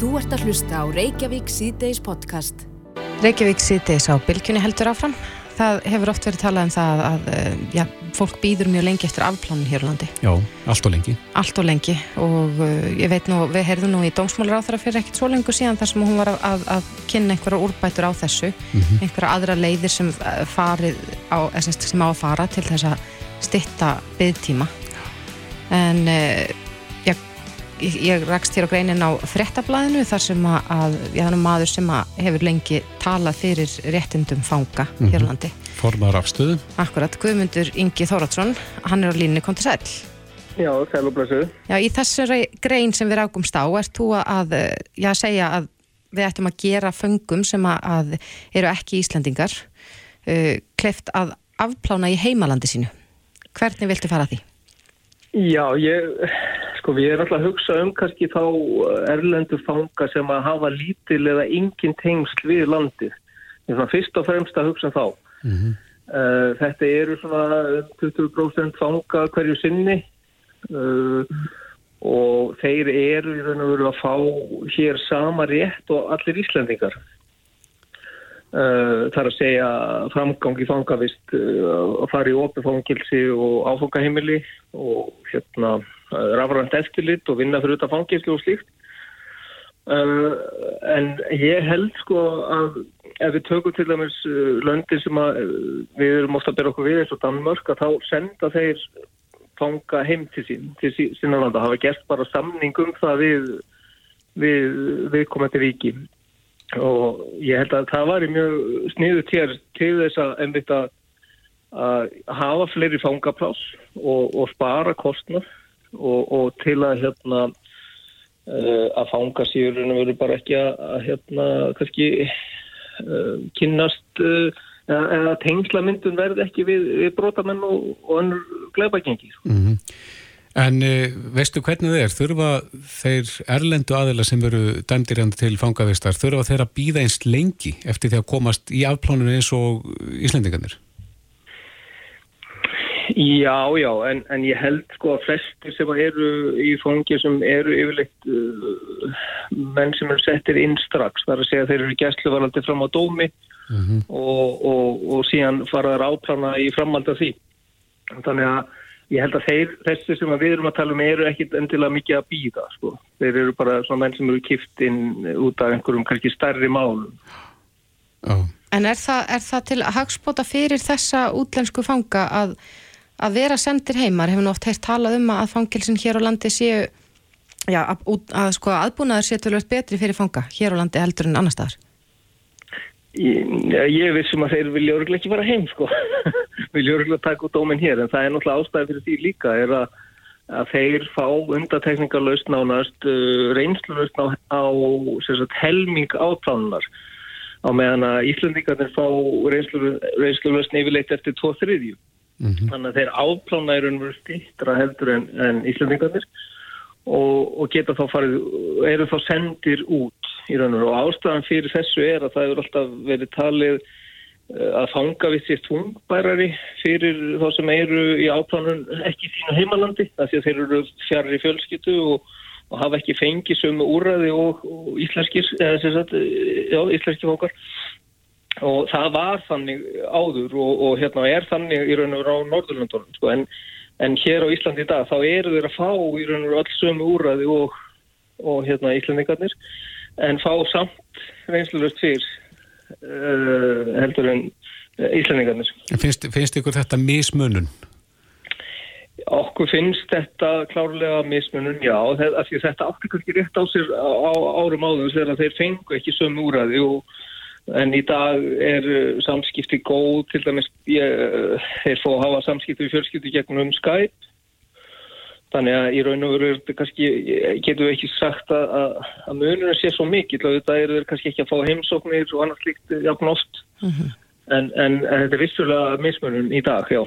Þú ert að hlusta á Reykjavík síðdeis podcast. Reykjavík síðdeis á bylgjunni heldur áfram. Það hefur oft verið talað um það að eh, já, fólk býður mjög lengi eftir afplánin hér á landi. Já, allt og lengi. Allt og lengi og uh, ég veit nú, við heyrðum nú í dómsmálur á þeirra fyrir ekkert svo lengur síðan þar sem hún var að, að, að kynna einhverja úrbætur á þessu, Mhm. einhverja aðra leiðir sem eh, farið á, eða sem sagt, sem á að fara til þess að stytta byggtíma. En uh, ég, ég rakst hér á greinin á frettablaðinu þar sem að, að ég þannig maður sem að hefur lengi talað fyrir réttindum fanga hér á landi. Formar afstöðu. Akkurat, Guðmundur Ingi Þóratsson, hann er á línni konti sæl. Já, sæl og blessuð. Já, í þessari grein sem við rákumst á, ert þú að, já, segja að við ættum að gera föngum sem að, að eru ekki Íslandingar uh, kleift að afplána í heimalandi sínu. Hvernig viltu fara því? Já, ég, sko, við erum alltaf að hugsa um kannski þá erlendu fanga sem að hafa lítil eða engin tengsl við landið. Ég er svona fyrst og fremst að hugsa þá. Mhm. Uh, þetta eru svona 20% fanga hverju sinni uh, og þeir eru í raun og veru að fá hér sama rétt og allir Íslandingar. Uh, það er að segja framgang í fangavist að fara í opið fangilsi og áfangaheimili og hérna rafrænt eftirlit og vinna fyrir þetta fangilsi og slíkt. Uh, en ég held sko að ef við tökum til dæmis uh, löndin sem að uh, við erum ofta að bera okkur við eins og Danmörk að þá senda þeir fanga heim til sín, til sí, sína landa, hafa gert bara samning um það við, við, við komandi ríki. Og ég held að það var í mjög sniðu til, til þess að einmitt að, hafa fleiri fangaplás og, og spara kostnað og, og til að hérna uh, að fanga síðurinn verður bara ekki að, að hérna kannski uh, kynnast uh, eða, eða tengslamyndun verði ekki við, við brotamenn og, og önnur gleipagengi. Mm En uh, veistu hvernig það er? Þurfa þeir erlendu aðila sem veru dæmdir hérna til fangavistar, þurfa þeir að býða eins lengi eftir því að komast í afpláninu eins og Íslendingarnir? Já, já, en, en ég held sko að flestir sem eru í fangi sem eru yfirleitt uh, menn sem eru settir inn strax, þar að segja að þeir eru gæsluvaraldi fram á dómi Mhm. og, og, og síðan fara þær áplana í framhald af því. Þannig að ég held að þeir, þessi sem við erum að tala um eru ekkit endilega mikið að býða, sko. Þeir eru bara svona menn sem eru kipt inn út af einhverjum kannski stærri málum. Já. En er það, er það til að hagspota fyrir þessa útlensku fanga að, að vera sendir heimar, hefur nátt heilt talað um að fangilsin hér á landi séu já, að, að sko aðbúnaður séu tölvöld betri fyrir fanga hér á landi heldur en annar staðar. Ég, ég vissum að þeir vilja örgulega ekki vera heim sko. Vilja örgulega taka út dóminn hér en það er náttúrulega ástæði fyrir því líka er að, að þeir fá undatekningar lausn á næst uh, reynslu lausn á, á sagt, helming átánunar á meðan að Íslandíkarnir fá reynslu lausn yfirleitt eftir 2-3 Mm -hmm. Þannig að þeir áplána í raun og veru stýttra heldur en, en Íslandingarnir og, og geta þá farið, eru þá sendir út í raun og veru og ástæðan fyrir þessu er að það eru alltaf verið talið eh, að fanga við sér tungbærari fyrir þá sem eru í áplanun ekki í þínu heimalandi það sé að þeir eru fjari fjölskyttu og, og hafa ekki fengið sömu úræði og, og íslenskir, eða sem sagt, eh, já, íslenski fókar og það var þannig áður og, og hérna er þannig í raun og veru á Norðurlöndunum sko, en, en hér á Íslandi í dag þá eru þeir að fá í raun og veru alls sömu úræði og, og hérna Íslandingarnir en fá samt reynslulöst fyrr uh, heldur en uh, Íslandingarnir. Finnst, finnst ykkur þetta mismunun? Okkur finnst þetta klárlega mismunum, já, þetta átti kannski rétt á sér á, á árum áður þegar þeir fengu ekki sömu úræði og en í dag er uh, samskipti góð, til dæmis ég, uh, þeir fá að hafa samskipti við fjölskyldi gegnum Skype þannig að í raun og veru er kannski, getum við ekki sagt að, að, að munurinn sé svo mikill og þetta eru þeir kannski ekki að fá heimsóknir og annars líkt jafn oft en, en, en þetta er vissulega mismunum í dag, já.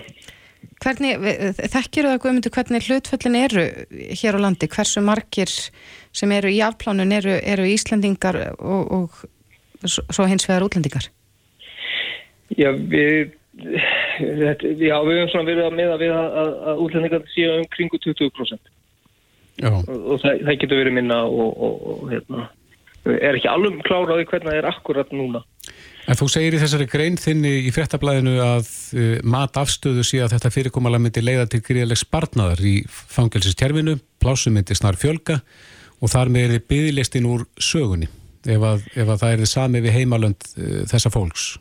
Hvernig, þekkir það Guðmundur hvernig hlutföllin eru hér á landi? Hversu margir sem eru í afplánun eru, eru Íslandingar og, og svo hins vegar útlendingar? Já, við, þetta, já, við höfum svona verið að meða við að, að, að útlendingar séu um kringu 20% Já. og, og það, það getur verið minna og, og, og hérna er ekki alveg kláraði hvernig það er akkurat núna. En þú segir í þessari grein þinni í fréttablaðinu að uh, mat afstöðu sé að þetta fyrirkomalega myndi leiða til gríðaleg spartnaðar í fangelsistjerfinu, plásum myndi snar fjölga og þar með er þið bygglistin úr sögunni ef að, ef að það er þið sami við heimalönd uh, þessa fólks.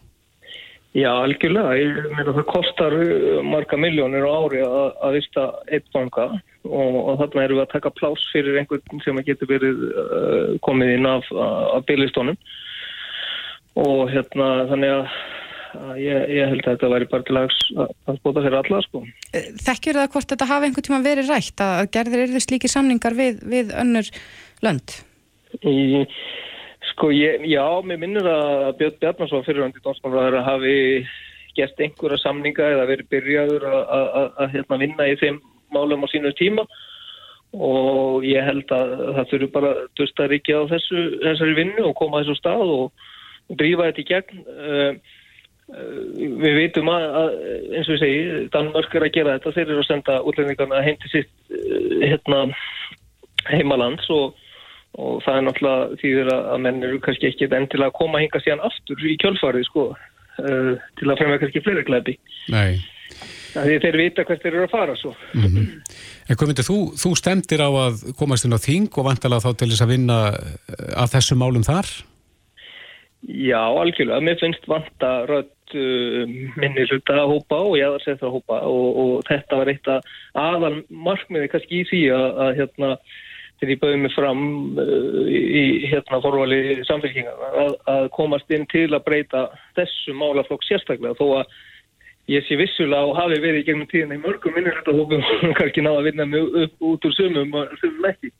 Já, algjörlega. Ég meina það kostar uh, marga miljónir á ári að, að vista eitt banka og, og þarna erum við að taka plás fyrir einhvern sem getur verið uh, komið inn af, af bygglistónum og hérna þannig að, ég, ég held að þetta væri bara til að, að spota fyrir alla sko. Þekkjur það hvort þetta hafi einhvern tíma verið rætt að gerðir eru slíkir samningar við, við önnur lönd? Í Sko ég, já, mér minnur að Björn Bjarnarsson fyrirvændi dómsmálaður hafi gert einhverja samninga eða verið byrjaður að hérna, vinna í þeim málum á sínu tíma og ég held að það þurfu bara dusta ríkja á þessu, þessari vinnu og koma þessu stað og, og drífa þetta í gegn. Uh, við veitum að, að, eins og ég segi, Danmörk er að gera þetta, þeir eru að senda útlendingarna heim til sitt uh, hérna, heimalands og og það er náttúrulega því að menn eru kannski ekki endilega að koma að hinga síðan aftur í kjölfarið sko uh, til að fremja kannski fleiri glæpi. Nei. Því þeir vita hvert þeir eru að fara svo. Mm -hmm. En hvað myndir, þú, þú stemdir á að komast inn á þing og vantalega þá til þess að vinna uh, að þessu málum þar? Já, algjörlega, mér finnst vanta rött uh, minni hluta að hópa og ég aðar setja að hópa. Og, og þetta var eitt að aðal markmiði kannski í því að, að hérna þegar ég bauði mig fram uh, í hérna forvali samfélkingar að, að komast inn til að breyta þessu málaflokk sérstaklega þó að ég sé vissulega og hafi verið gegnum tíðan í mörgum minnurhættahókum og kannski náða að vinna mig upp út úr sumum og sumum ekki.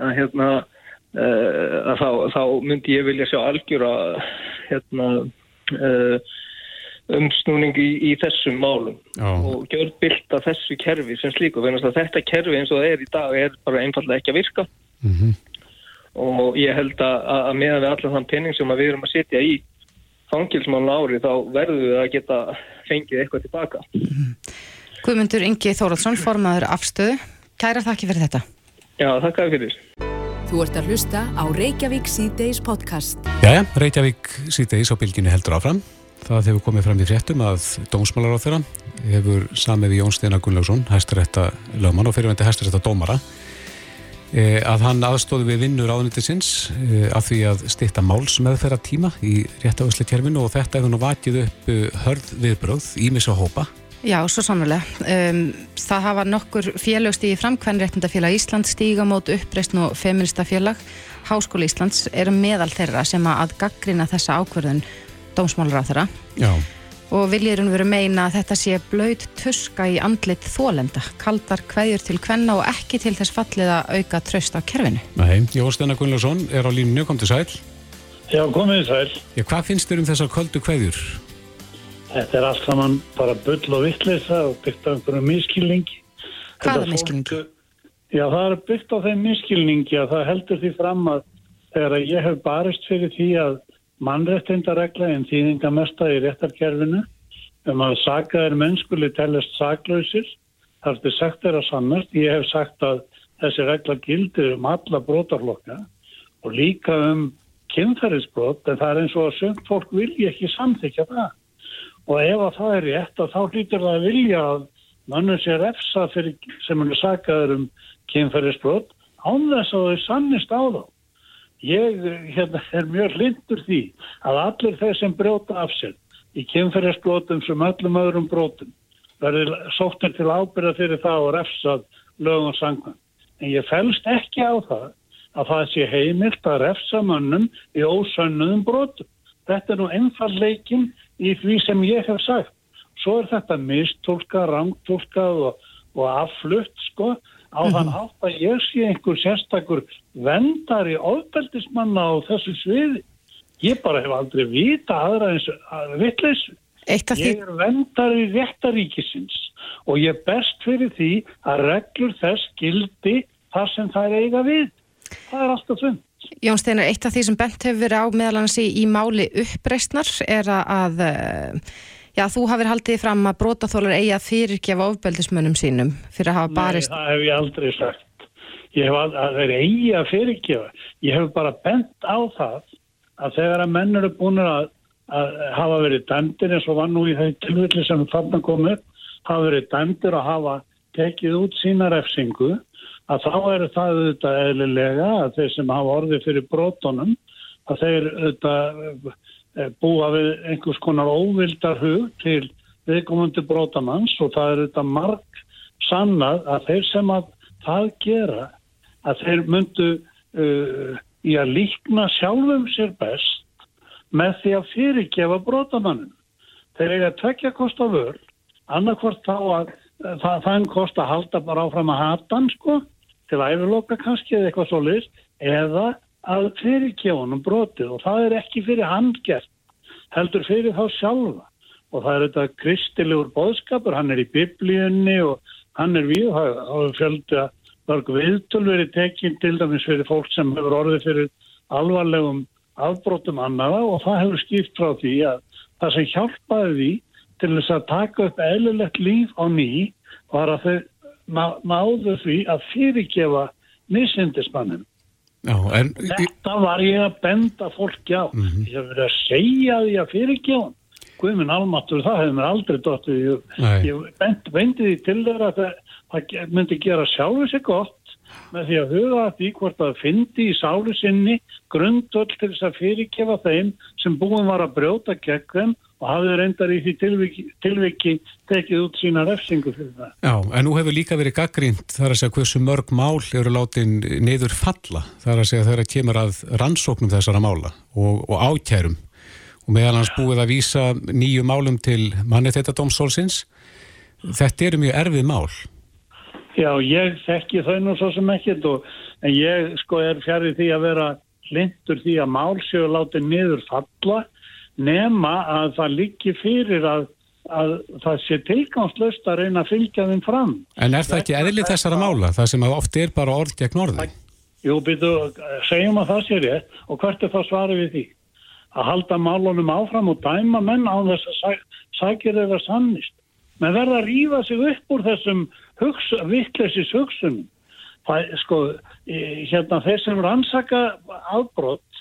Að hérna uh, að þá, þá myndi ég vilja sjá algjör að hérna uh, umsnúning í, í þessum málum Já. og gjör bylta þessu kerfi sem slíku, þannig að þetta kerfi eins og það er í dag er bara einfallega ekki að virka Mm -hmm. og ég held að, að meðan við allar þann penning sem við erum að setja í fangilsmánu ári þá verðum við að geta fengið eitthvað tilbaka Guðmundur Ingi Þóraldsson, formaður afstöðu Kæra þakki fyrir þetta Já, þakka fyrir Þú ert að hlusta á Reykjavík C-Days podcast. Jæja, Reykjavík síðdeis á bylginu heldur áfram. Það hefur komið fram í fréttum að dómsmálar á þeirra hefur samið við Jón Steinar Gunnlaugsson, hæstarétta lögmann og fyrirvendi hæstarétta dómara, e, að hann aðstóði við vinnur áðunitisins e, að því að stitta máls meðferða tíma í réttafæsli kerfinu og þetta hefur nú vakið upp e, hörð viðbröð í misa hópa. Já, svo sannlega. Um, það hafa nokkur félög stíði fram, Kvennréttindafélag Íslands, Stígamót, Uppreistn og Feministafélag, Háskóli Íslands eru meðal þeirra sem að gaggrina þessa ákverðun dómsmálar á þeirra Já. og viljirinn veru meina að þetta sé blöyt tuska í andlit þólenda, kaldar kveðjur til kvenna og ekki til þess fallið að auka tröst á kerfinu. Nei, Jón Steinar Gunnlaugsson er á línunni, kom til sæl. Já, komið sæl. Já, hvað finnst þér um þessar köldu kveðjur? Þetta er allt saman bara bull og vittlisa og byggt á einhverju miskilningi. Hvaða misskilningi? Já, það er byggt á þeim miskilningi að það heldur því fram að þegar ég hef barist fyrir því að mannréttindaregla en þýðingamesta í réttarkerfinu um að sakaðir mennskuli tellast saklausir, þar til sagt er að sannast. Ég hef sagt að þessi regla gildir um alla brotarflokka og líka um kynferðisbrot en það er eins og að sönd fólk vilja ekki samþykja það. Og ef að það er rétt að þá hlýtur það að vilja að mönnum sé refsa fyrir sem hann er sakaður um kynferðisbrot án þess að þau sannist á þá. Ég hérna, er mjög hlindur því að allir þeir sem brjóta af sér í kynferðisbrotum sem öllum öðrum brotum verður sóttir til ábyrða fyrir það og refsað lögum sangvann. En ég fælst ekki á það að það sé heimilt að refsa mönnum í ósönnuðum brotum. Þetta er nú einfalleikin í því sem ég hef sagt. Svo er þetta mistúlkað, rangtúlkað og, og afflutt sko á þann hátt að ég sé einhver sérstakur vendari ofbeldismanna á þessu sviði. Ég bara hef aldrei vita aðra eins af því, Ég er vendari réttaríkisins og ég best fyrir því að reglur þess gildi þar sem það er eiga við. Það er alltaf þund. Jón Steinar, eitt af því sem bent hefur verið á meðal hans í, í máli uppreistnar er að, að já, þú hafir haldið fram að brotaþólar eigi að fyrirgefa ofbeldismönnum sínum fyrir að hafa barist. Nei, það hef ég aldrei sagt. ég hef að, að þeir eigi að fyrirgefa. Ég hef bara bent á það að þegar að menn eru búin að, að hafa verið dæmdir eins og var nú í þeim tilvilli sem þarna kom upp, hafa verið dæmdir að hafa tekið út sína refsingu, að þá eru það auðvitað eðlilega að þeir sem hafa orðið fyrir brotunum, að þeir auðvitað búa við einhvers konar óvildar hug til viðkomandi brotamanns og það er auðvitað marg sannað að þeir sem að það gera að þeir myndu uh, í að líkna sjálfum sér best með því að fyrirgefa brotamannum. Þeir eiga að tvekja kost á vörl, annarkvort þá að það, þann kost að halda bara áfram að hata hann sko, til æfirloka kannski eða eitthvað svo list, eða að fyrirgefa hann um brotið og það er ekki fyrir handgert, heldur fyrir þá sjálfa. Og það er þetta kristilegur boðskapur, hann er í biblíunni og hann er við, fjöldi að mörg viðtöl verið tekinn til dæmis fyrir fólk sem hefur orðið fyrir alvarlegum afbrótum annara og það hefur skipt frá því að það sem hjálpaði því til þess að taka upp eðlilegt líf á ný var að þau náðu því að fyrirgefa nýsindismannin. En... Þetta var ég að benda fólki á. Mm -hmm. Ég hef verið að segja því að fyrirgefa. Guðminn Almatur, það hefði mér aldrei dóttið. Ég, ég bendi því til þeirra að það myndi gera sjálfu sig gott með því að huga því hvort að fyndi í sálu sinni grundvöld til þess að fyrirkefa þeim sem búin var að brjóta gegn þeim og hafði reyndar í því tilviki, tilviki tekið út sína refsingu fyrir það. Já, en nú hefur líka verið gaggrínt þar að segja hversu mörg mál eru látin niður falla þar að segja þeirra kemur að rannsóknum þessara mála og, og ákjærum og meðal hans búið að vísa nýju málum til manni þetta domstólsins. Þetta eru mjög erfið mál. Já, ég þekki þau nú svo sem ekkert og en ég sko er fjarið því að vera hlindur því að málsjögur láti niður falla nema að það líki fyrir að, að það sé tilgangslöst að reyna að fylgja þeim fram. En er það ekki eðlið þessara mála? Það sem oft er bara orð gegn orði? Jú, byrju, segjum að það sé rétt og hvert er það svarið við því? Að halda málunum áfram og dæma menn á þess að sækir eða sannist. Men verða að rífa sig upp úr þessum vittleysis hugsun það, sko, hérna þeir sem rannsaka afbrott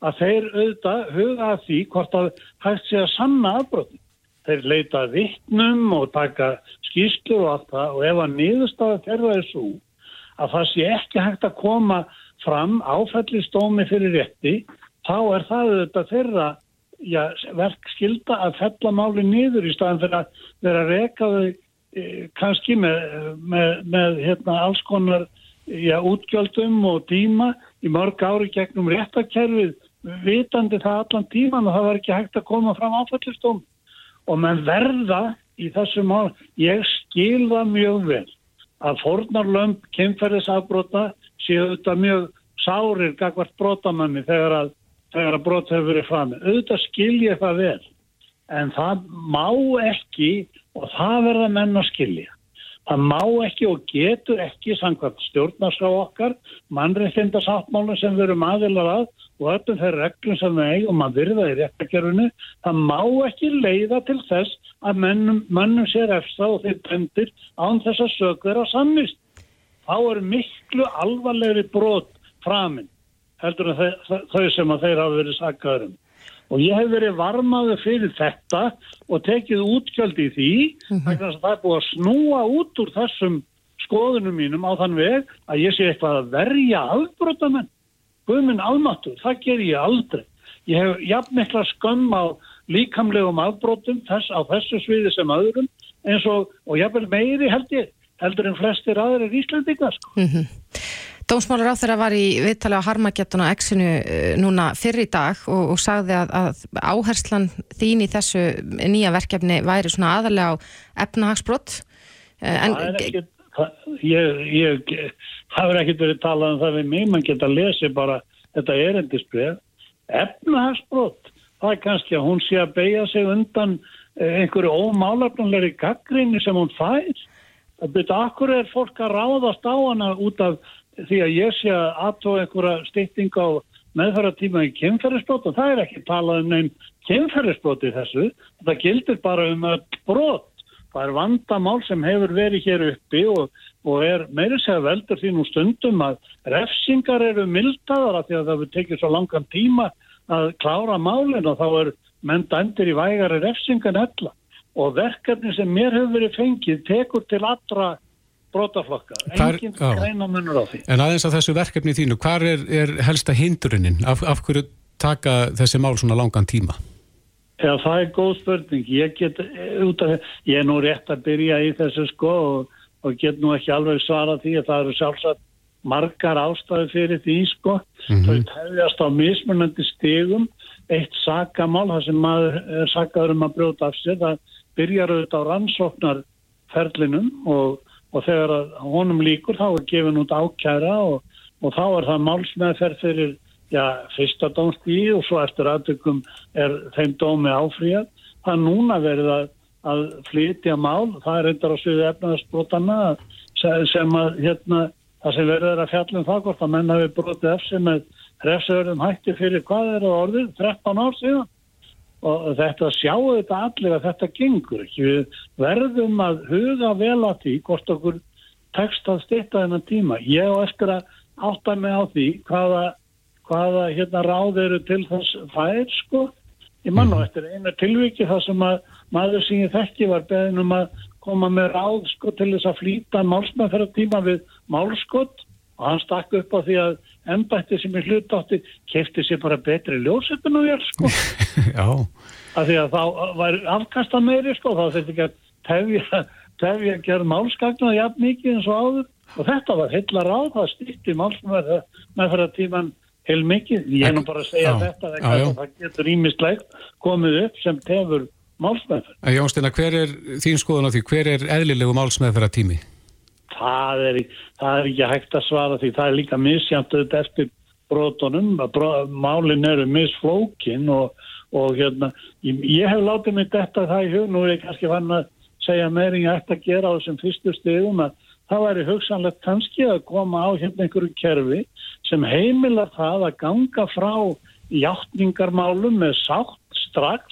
að þeir auðvitað huga að því hvort að hægt sé að sanna afbrott þeir leita vittnum og taka skýslu og allt það. Og ef að niðurstaða þeirra er svo að það sé ekki hægt að koma fram áfællistómi fyrir rétti þá er það auðvitað þeirra já, verk skilda að fella máli niður í staðan fyrir að vera að reka þau E, kannski með, með, með hérna, alls konar já, útgjöldum og tíma í mörg ári gegnum réttakerfið vitandi það allan tíman og það var ekki hægt að koma fram áfællistóm og menn verða í þessu mál, ég skil það mjög vel að fornarlömp kemferðisafbrota séu þetta mjög sárir gagvart brotamanni þegar að, þegar að brot hefur verið fram auðvitað skil ég það vel en það má ekki og það verða menn að skilja. Það má ekki og getur ekki samkvæmt stjórnarská okkar, mannreifindarsáttmálun sem við erum aðilar að og öllum þeir reglum sem við eigum að virða í réttakerfinu, það má ekki leiða til þess að mennum, mennum sér eftir og þeir bendir án þess að sögur að sannist. Þá er miklu alvarlegri brot framinn heldur en þau sem að þeir hafa verið sakkaðurum og ég hef verið varmaður fyrir þetta og tekið útgjöld í því mm -hmm. að það er búið að snúa út úr þessum skoðunum mínum á þann veg að ég sé eitthvað að verja afbrotamenn Guðminn almatur, það ger ég aldrei ég hef jafn mikla skömm á líkamlegum afbrotum þess, á þessu sviði sem öðrum eins og, og jafnvel meiri held ég heldur en flestir aðrir íslendingar sko. mm -hmm. Dómsmálur á þeirra var í viðtali á Harmageddun og Exinu eh, núna fyrir í dag og, og sagði að, að áherslan þín í þessu nýja verkefni væri svona aðalega á efnahagsbrott. Eh, en... Það er ekkert, ég, ég, það er ekkert verið talað um það við mig, mann geta að lesi bara þetta erendisbreyð. Efnahagsbrott, það er kannski að hún sé að beigja sig undan eh, einhverju ómálafnanleiri gaggrinni sem hún fær. Það byrja, akkur er fólk að ráðast á hana út af því að ég sé að aðtóa einhverja stýtting á meðfæratíma í kemferðisbrot og það er ekki talað um neinn kemferðisbrot í þessu, það gildir bara um að brot. Það er vandamál sem hefur verið hér uppi og, og er meiri segja veldur því nú stundum að refsingar eru mildaðara því að það vil tekið svo langan tíma að klára málinn og þá er menn dæmdir í vægari refsingan ella. Og verkefni sem mér hefur verið fengið tekur til allra brotaflokka, enginn greina munur á því. En aðeins að þessu verkefni þínu, hvað er, er helsta hindurinn? Af, af hverju taka þessi mál svona langan tíma? Já, það er góð spurning. Ég get út af, ég er nú rétt að byrja í þessu sko og, og get nú ekki alveg svara því að það eru sjálfsagt margar ástæði fyrir því sko. Mm -hmm. Það hefðast á mismunandi stegum eitt sakamál, það sem maður er sakaður um að brjóta af sér, það byrjar auðvitað á rannsóknarferlinum og, og þegar honum líkur þá er gefin út ákjæra og, og þá er það málsmeðferð fyrir já, fyrsta dómstíði og svo eftir aðtökum er þeim dómi áfríðað. Það er núna verið að, að flytja mál, það er reyndar á sviði efnaðarsbrótana sem að hérna, það sem verður að fjallum það hvort að menna við brotið eftir með refsöðurum hætti fyrir hvað er það orðið, 13 ár síðan og þetta sjáu þetta allir að þetta gengur ekki. Við verðum að huga vel að því hvort okkur tekst að styrta þennan tíma. Ég og eftir að átta mig á því hvaða, hvaða hérna ráð eru til þess fær sko. Ég mann og eftir einu tilviki það sem að maður sem ég þekki var beðin um að koma með ráð sko til þess að flýta málsmaðferðartíma við málskott og hann stakk upp á því að ennbætti sem er hlutátti kefti sér bara betri ljósöpun og ég sko. Já. Að því að þá var afkasta meiri sko þá þetta ekki að tefja tefja að gera málskagna jafn mikið eins og áður. Og þetta var heilla ráð það stýtti málsmaður með fyrir að tíman heil mikið, ég er nú bara að segja já, þetta já, já. það getur ímislegt komið upp sem tefur málsmaður Jónstina, hver er þín skoðun á því? Hver er eðlilegu tími? Það er, það er ekki hægt að svara því. Það er líka auðvitað eftir brotunum, málin eru misflókin og, og hérna, ég, ég hef látið mig þetta það í hug, nú er ég kannski vann að segja meiring að þetta gera á þessum fyrstu stegum að það væri hugsanlegt kannski að koma á hérna einhverju kerfi sem heimilar það að ganga frá hjáttningarmálum með sátt strax,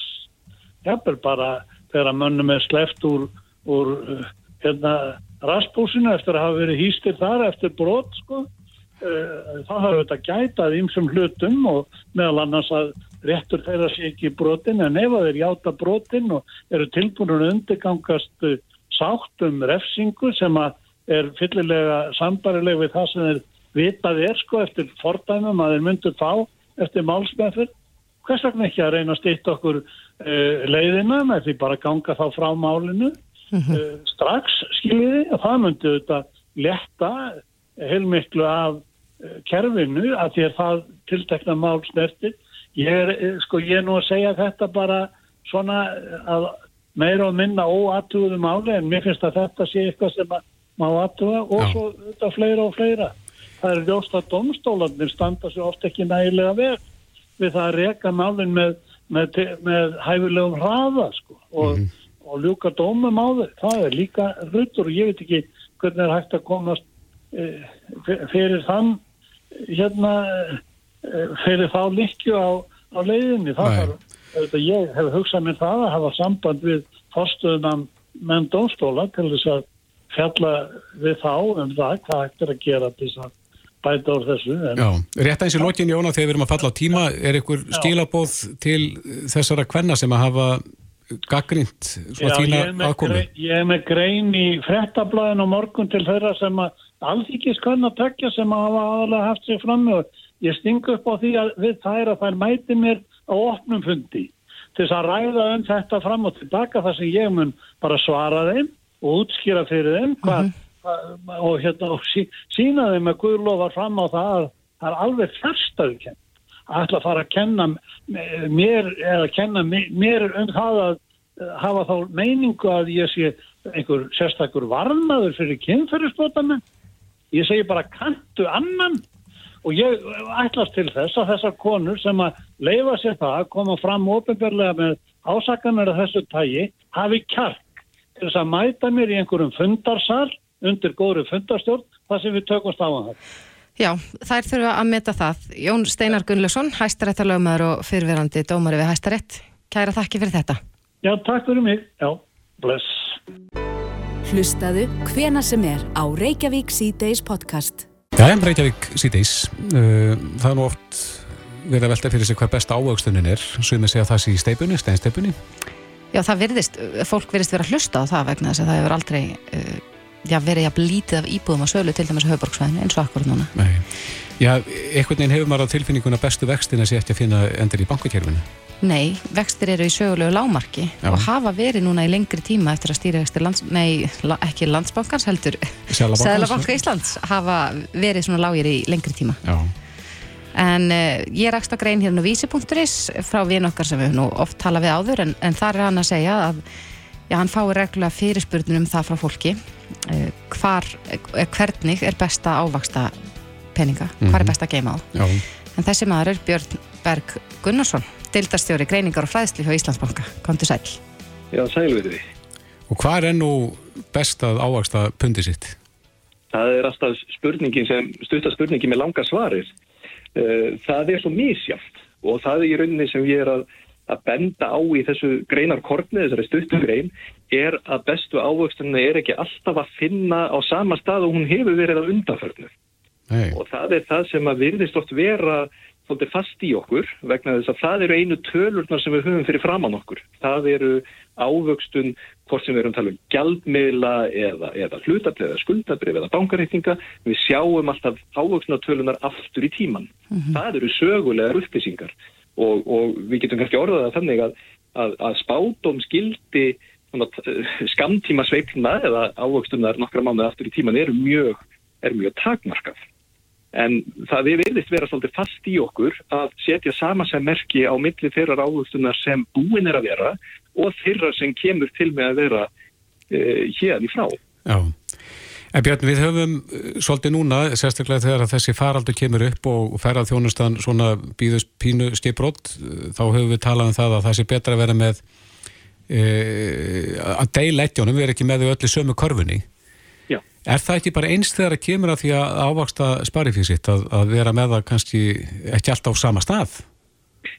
hefur bara þegar mönnum er sleft úr, úr hérna raspúsinu eftir að hafa verið hýstir þar eftir brot sko. Eh, það hafa þetta gætað ímsum hlutum og meðal annars að réttur þeirra sé ekki brotin en ef þeir játa brotin og eru tilbúinur undirgangast eh, sátt um refsingu sem að er fyllilega sambarileg við það sem þeir vitað er sko eftir fordæmum að þeir myndu fá eftir málsmeðfur hvers vegna ekki að reyna að stýta okkur uh, leiðina með því bara ganga þá frá málinu mm -hmm. strax skiljiði og það myndi þetta letta heilmiklu af uh, kerfinu að því að það tiltekna mál snertir. Ég er, eh, sko, ég er nú að segja þetta bara svona að meira og minna óatúðu máli en mér finnst að þetta sé eitthvað sem má atúða og Já. svo þetta fleira og fleira. Það er ljóst að domstólanir standa svo oft ekki nægilega veg við það að reka málinn með, með, með hæfilegum hraða sko og mm -hmm og ljúka dómum á þau. Það er líka hlutur og ég veit ekki hvernig er hægt að komast e, fyrir þann hérna e, fyrir þá likju á, á leiðinni. Það var, ég hef hugsað mér það að hafa samband við fórstuðunan menn dómstóla til þess að fjalla við þá um það hvað hægt er að gera til þess að bæta úr þessu. En... Já, rétt eins í lokin Jóna þegar við erum að falla á tíma, er ykkur skilabóð til þessara kvenna sem að hafa gaggrínt svona þína aðkomi? Ég hef með grein í frettablaðin og morgun til þeirra sem að alþykis kann að tekja sem að hafa aðalega haft sig fram og ég stingu upp á því að við þær að þær mæti mér á opnum fundi til þess að ræða um þetta fram og tilbaka þar sem ég mun bara svara þeim og útskýra fyrir þeim hvað, mm -hmm. og, hérna, og sí, sína þeim að Guðlófar fram á það að það er alveg færstaðukent að ætla að fara að kenna mér eða kenna mér um það að eh, hafa þá meiningu að ég sé einhver sérstakur varnaður fyrir kynferðisbótamenn. Ég segi bara kantu annan og ég ætlast til þess að þessar konur sem að leifa sér það að koma fram ofinbarlega með ásakanir af þessu tægi hafi kjark til þess að mæta mér í einhverjum fundarsal undir góðru fundarstjórn þar sem við tökumst á hann það. Já, þær þurfa að meta það. Jón Steinar Gunnlaugsson, hæstaréttalögmaður og fyrverandi dómari við hæstarétt. Kæra þakki fyrir þetta. Já, takk fyrir mig. Já, bless. Hlustaðu hvena sem er á Reykjavík C-Days podcast. Já, Reykjavík síðdeis. Uh, það er nú oft verið að velta fyrir sig hvað besta ávöxtunin er. Svo ég með segja það sé í steipunni, steinsteipunni. Já, það virðist, fólk virðist vera að hlusta á það vegna þess að það hefur aldrei uh, já, verið jafn lítið af íbúðum á sölu til dæmis á höfborgsvæðinu eins og akkurat núna. Nei. Já, einhvern veginn hefur maður á tilfinninguna bestu vextina sé ekki að finna endur í bankakerfinu. Nei, vextir eru í sögulegu lámarki Já. og hafa verið núna í lengri tíma eftir að stýrivextir, lands, nei, la, ekki landsbankans heldur. Seðlabanka Íslands hafa verið svona lágir í lengri tíma. Já. En uh, ég rakst á grein hérna á vísi.is frá vin okkar sem við nú oft talað við áður en, en þar er hann að segja að já, hann fái reglulega fyrirspurnum um það frá fólki hvar, uh, hvernig er besta ávaksta peninga, hvar er Mhm. besta að geima á. Já. En þessi maður er Björn Berg Gunnarsson, dildastjóri greiningar og fræðsli hjá Íslandsbanka. Komdu sæl. Já, sæl við því. Og hvað er nú best að ávaksta pundi sitt? Það er alltaf spurningin sem, stutta spurningin með langa svarir. Eh, Það er svo misjátt og það er í rauninni sem ég er að, að benda á í þessu greinarkortni, þessari stuttu grein, er að bestu ávöxtunni er ekki alltaf að finna á sama stað og hún hefur verið á undanförnu. Nei. Og það er það sem að virðist oft vera svolítið fast í okkur vegna þess að það eru einu tölurnar sem við höfum fyrir framann okkur. Það eru ávöxtun, hvort sem við erum að tala um gjaldmiðla eða, eða hlutabrið eða skuldabrið eða bankareikninga. Við sjáum alltaf ávöxtunatölunar aftur í tíman. Það eru sögulegar upplýsingar og, og við getum kannski orðað það þannig að, að, að spátum skildi skamtíma sveifluna eða ávöxtunar nokkra mánuði aftur í tíman eru mjög, er mjög takmarkað. En það við verðist vera svolítið fast í okkur að setja sama sem merki á milli þeirrar ávöxtunar sem búin er að vera og þeirra sem kemur til með að vera uh, hér í frá. Já. En Björn, við höfum uh, svolítið núna, sérstaklega þegar að þessi faraldur kemur upp og ferðað þjónustan svona býðust pínu stiprótt, þá höfum við talað um það að það sé betra að vera með e, að deila ettjónum, við erum ekki með þau öllu sömu körfunni. Já. Er það ekki bara eins þegar að kemur að því að ávaksta sparifísitt, að, að vera með það kannski ekki alltaf á sama stað?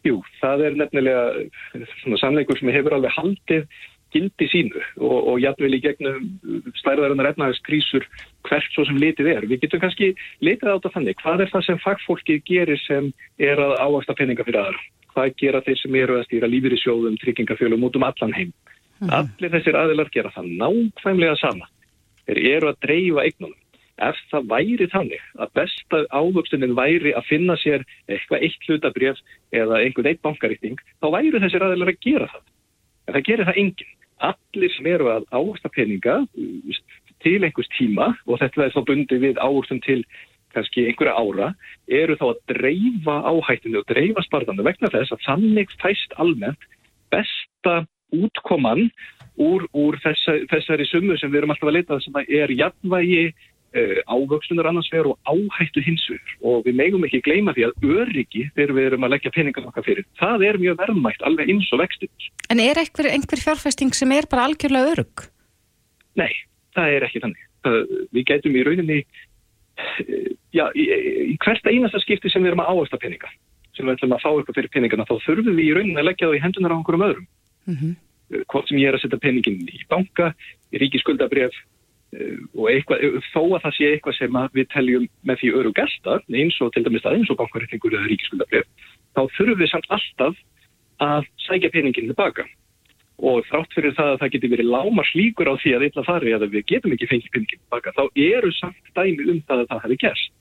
Jú, það er nefnilega svona samleikur sem hefur alveg haldið gildi sínu og, og jafnvel í gegnum stærðarinnar efnahagskrísur hvert svo sem litið er. Við getum kannski litið á þetta þannig. Hvað er það sem fagfólkið gerir sem er að ávasta peninga fyrir aðra? Hvað gera þeir sem eru að stýra lífyrísjóðum, tryggingafjölum út um allan heim? Allir þessir aðilar gera það nákvæmlega sama. Þeir eru að dreifa eignunum. Ef það væri þannig að besta ávöxtunin væri að finna sér eitthvað eitt hlutabrjöf eða einhvern eitt bankaríkting, þá væri þessir aðeinar að gera það. En það gerir það enginn. Allir sem eru að ávöxta peninga til einhvers tíma, og þetta er þá bundið við ávöxtun til kannski einhverja ára, eru þá að dreifa áhættinu og dreifa spartanu vegna þess að þannig fæst almennt besta útkoman úr, úr þessa, þessari summu sem við erum alltaf að leita sem er jafnvægi ávöxtunar annars vegar og áhættu hins vegar. Og við megum ekki gleyma því að öryggi þegar við erum að leggja peningan okkar fyrir það er mjög verðmætt alveg eins og vextir. En er einhver, einhver fjárfesting sem er bara algjörlega örug? Nei, það er ekki þannig. Það, við gætum í rauninni uh, já, í, í hvert einasta skipti sem við erum að ávægsta peninga sem við ætlum að fá eitthvað fyrir peningana þá þurfum við í rauninni að leggja það í hendunar á einhverjum öðrum. Mm uh, hvort sem ég er að setja peningin í banka, í ríkiskuldabref og eitthvað, þó að það sé eitthvað sem við teljum með því öru gæsta, eins og til dæmis það eins og bankareikningur eða ríkiskuldabref, þá þurfum við samt alltaf að sækja peningin tilbaka og þrátt fyrir það að það geti verið lámars líkur á því að illa fari eða við getum ekki fengið peningin tilbaka, þá eru samt dæmi um það að það hefði gerst.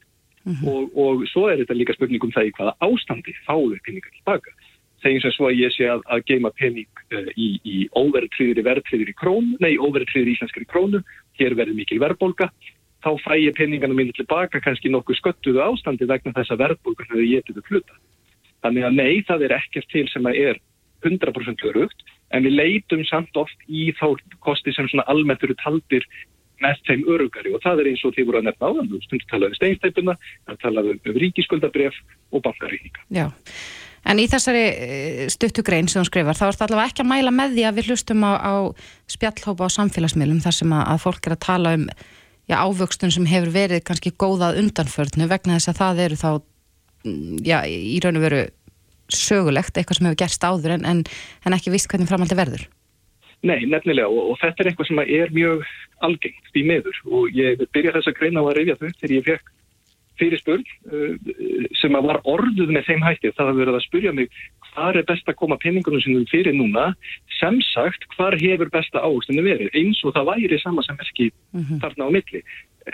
Og, og svo er þetta líka spurning um það í hvaða ástandi fáum við peningar tilbaka þegar sem svo að ég sé að, að geima pening uh, í, í óverðtriðri verðtriðri krónu, nei óverðtriðri íslenskari krónu, hér verður mikil verðbólga, þá fæ ég peningana minni tilbaka kannski nokkuð sköttuðu ástandi vegna þess að verðbólgan hefur til að fluta. Þannig að nei, það er ekkert til sem að er 100% örugt, en við leitum samt oft í þá kosti sem svona almennt eru taldir með þeim örugari og það er eins og þið voru að nefna á þann, þú stundur talaðu um steinstæpuna, það talaðu um ríkiskuldabref og bankaríkninga. Já. En í þessari eh, stuttu grein sem hún skrifar, þá er þetta allavega ekki að mæla með því að við hlustum á, á spjallhópa á samfélagsmiðlum þar sem að, að fólk er að tala um já, ávöxtun sem hefur verið kannski góðað undanförnu vegna þess að það eru þá mm, já, í raun og veru sögulegt, eitthvað sem hefur gerst áður en, en, en ekki vist hvernig framaldi verður. Nei, nefnilega og, og þetta er eitthvað sem er mjög algengt í meður og ég byrja þess að greina á að reyðja þau þegar ég fekk fyrir spurn uh, sem að var orðuð með þeim hætti það að verða að spurja mig hvað er best að koma penningunum sinum fyrir núna? Sem sagt hvað hefur besta águstinu verið? Eins og það væri sama sem ekki mm -hmm. þarna á milli.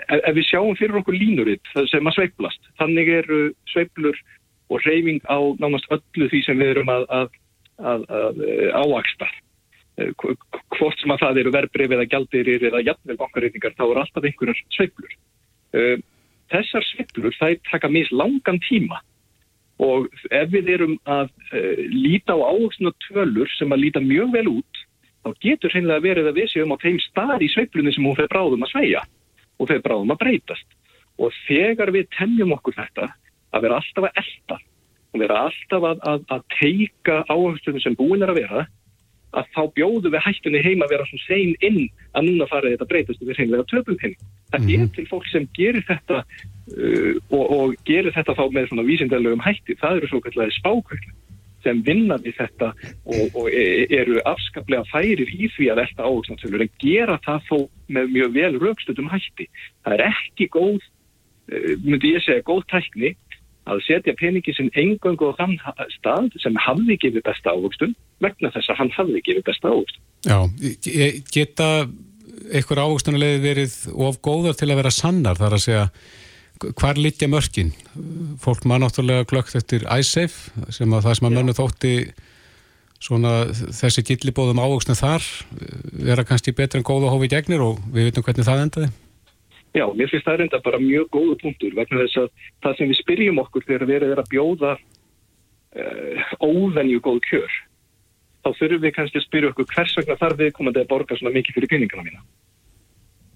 Ef, ef við sjáum fyrir okkur línuritt sem að sveiplast þannig eru sveiplur og reyfing á nánast öllu því sem við erum að, að, að, að áaksta eh, hvort sem að það eru verbreyf eða gjaldirir eða jafnvel bankarreitingar þá eru alltaf einhverjar sveiplur eh, þessar sveiflur þær taka mis langan tíma. Og ef við erum að uh, líta á áherslu tölur sem að líta mjög vel út þá getur hreinlega verið að við séum á þeim stað í sveiflunni sem hún fyrir bráðum að sveia og fyrir bráðum að breytast. Og þegar við tennjum okkur þetta að vera alltaf að elda og vera alltaf að, að, að teika áherslu sem búin er að vera að þá bjóðu við hættunni heima að vera svona sein inn að núna farið þetta breytast og við hreinlega töpum henni. Það mm -hmm. er til fólk sem gerir þetta uh, og, og gerir þetta þá með svona vísindarlegum hætti. Það eru svo kallega spákvöld sem vinna við þetta og, og e, eru afskaplega færir í því að velta áhugsnarsölur en gera það þó með mjög vel raukstutum hætti. Það er ekki góð, uh, myndi ég segja, góð tækni að setja peningi sem engöngu á þann stað sem hafði gefið besta ávöxtun vegna þess að hann hafði gefið besta ávöxtun. Já, geta einhver ávöxtunarlega verið of góðar til að vera sannar þar að segja hvar litja mörkin? Fólk maður náttúrulega glögt eftir iSafe sem að það sem að mönnu þótti svona þessi gillibóðum ávöxtun þar vera kannski betur en góða hófi gegnir og við veitum hvernig það endaði. Já, mér finnst það reynda bara mjög góðu punktur vegna þess að það sem við spyrjum okkur þegar við erum að bjóða uh, óvenju góð kjör þá þurfum við kannski að spyrja okkur hvers vegna þarf við komandi að borga svona mikið fyrir peningana mína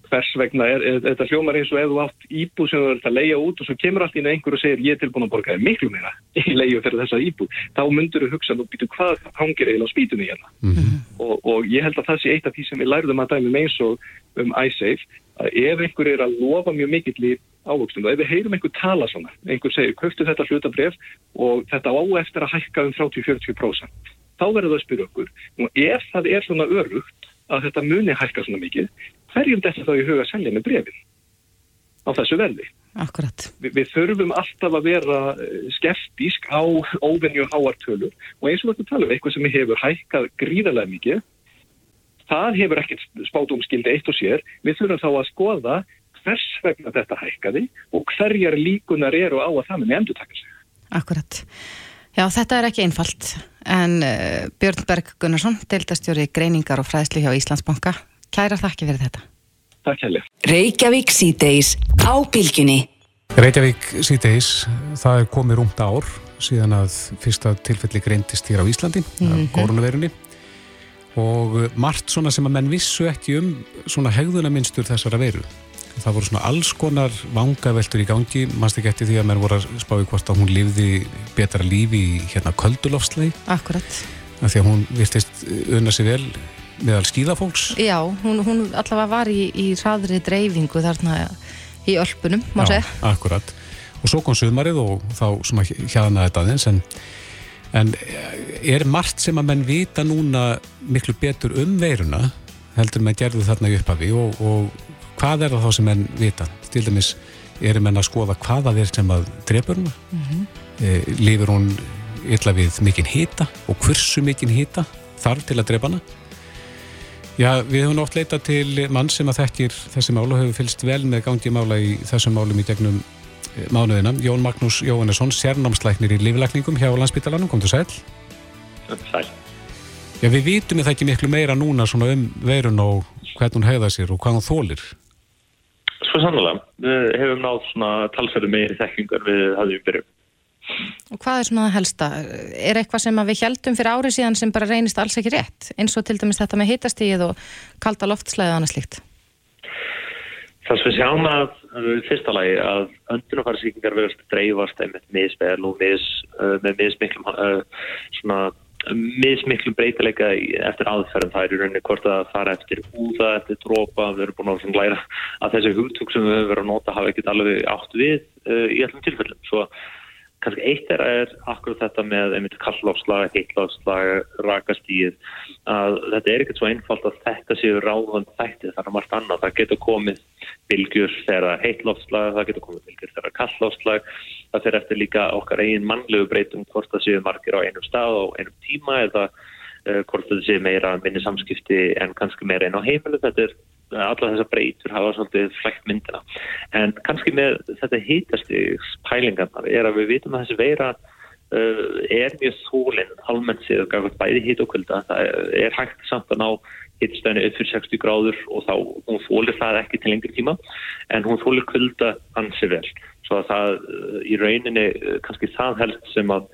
hvers vegna er, er, er þetta hljómar eins og ef þú átt íbúð sem þú ert að leia út og svo kemur allt ína einhver og segir ég er tilbúin að borga þér miklu meira í leiðu fyrir þessa íbúð. Þá myndur þú hugsa og býtu hvað hangir eiginlega á spýtunni hérna? Mm -hmm. og, og ég held að það sé eitt af því sem við lærðum að dæmi eins og um iSafe að ef einhver er að lofa mjög mikill í ávöxtum og ef við heyrum einhver tala svona einhver segir köftu þetta hlutabref og þetta á eftir að hækka um 30-40% þá verður það að spyrja okkur og ef það er svona örugt að þetta muni hækka svona mikið hverjum þetta þá í huga að selja með brefin á þessu verði. Akkurat. Vi, við þurfum alltaf að vera eh, skeftísk á óvenju háartölur og eins og þetta tala um eitthvað sem hefur hækkað gríðarlega mikið það hefur ekkert spátumskildi eitt og sér. Við þurfum þá að skoða hvers vegna þetta hækkaði og hverjar líkunar eru á að það með endur taka sig. Akkurat. Já, þetta er ekki einfalt en uh, Björn Berg Gunnarsson, deildastjóri greiningar og fræðslu hjá Íslandsbanka Kæra þakki fyrir þetta. Takk helga. Reykjavík síðdeis á bylginni. Reykjavík síðdeis, það er komið rúmt ár síðan að fyrsta tilfelli greintist hér á Íslandi, mm -hmm. koronavirunni og margt svona sem að menn vissu ekki um svona hegðuna minnstur þessara veru. Það voru svona alls konar vangaveltur í gangi, mannst ekki eftir því að menn voru að spá í hvort að hún lifði betra lífi í hérna köldulofslegi. Akkurat. Því að hún virtist unna sig vel meðal skýðafólks Já, hún, hún allavega var í, í hraðri dreifingu þarna í ölpunum, má segja. Akkurat, og svo kom sömarið og þá svona hjaðnaði þetta aðeins en, en er margt sem að menn vita núna miklu betur um veiruna heldur með gerðu þarna í upphafi? Og, og hvað er það þá sem menn vita? Til dæmis erum menn að skoða hvaða þeir sem að drefur hún mm -hmm. e, lifur hún illa við mikinn hýta og hversu mikinn hýta þarf til að drepa hana Já, við hefum oft leitað til mann sem að þekkir þessi mál og hefur fylst vel með gangi mála í þessum málum í gegnum eh, mánuðina. Jón Magnús Jóhannesson, sérnámslæknir í líflækningum hjá Landsbytalanum, kom til sæl. Sæl. Já, við vitum það ekki miklu meira núna svona um veirun og hvernig hún heiða sér og hvað hún þólir. Svo sannlega, við hefum nátt svona talsverðu meiri þekkingar við hafðum byrjum. Og hvað er svona það helsta? Er eitthvað sem við heldum fyrir árið síðan sem bara reynist alls ekki rétt? Eins og til dæmis þetta með hitastíð og kalda loftslæði og annað slíkt. Það sem við sjáum að fyrsta lagi að öndunarfærsíkingar verðast dreifast með misvel og mis, með mismiklum svona mismiklum breytileika eftir aðferðum það er í rauninni hvort að fara eftir úða, eftir drópa, við erum búin að læra að þessi hugtúk sem við verið að nota hafa ekkert alveg átt við uh, í allum tilfellum svo kannski eitt er, er akkurat þetta með einmitt kallofslag, heitlofslag, rakastíð að þetta er ekkert svo einfalt að þetta séu ráðan þætti þar er margt annað. Það getur komið bylgjur þegar heitlofslag, það getur komið bylgjur þegar kallofslag. Það fyrir eftir líka okkar eigin mannlegu breytum hvort það séu margir á einum stað og einum tíma eða uh, hvort það séu meira minni samskipti en kannski meira einn á heimilu. Þetta er alla þessar breytur hafa svolítið flægt myndina. En kannski með þetta hýtastigs pælingarnar er að við vitum að þessi veira uh, er mjög þólinn almennt séð bæði hýt og kvölda það er hægt samt að ná hittstæðinu upp fyrir 60 gráður og þá hún þólir það ekki til lengri tíma en hún þólir kvölda ansi vel. Svo að það uh, í rauninni uh, kannski það helst sem að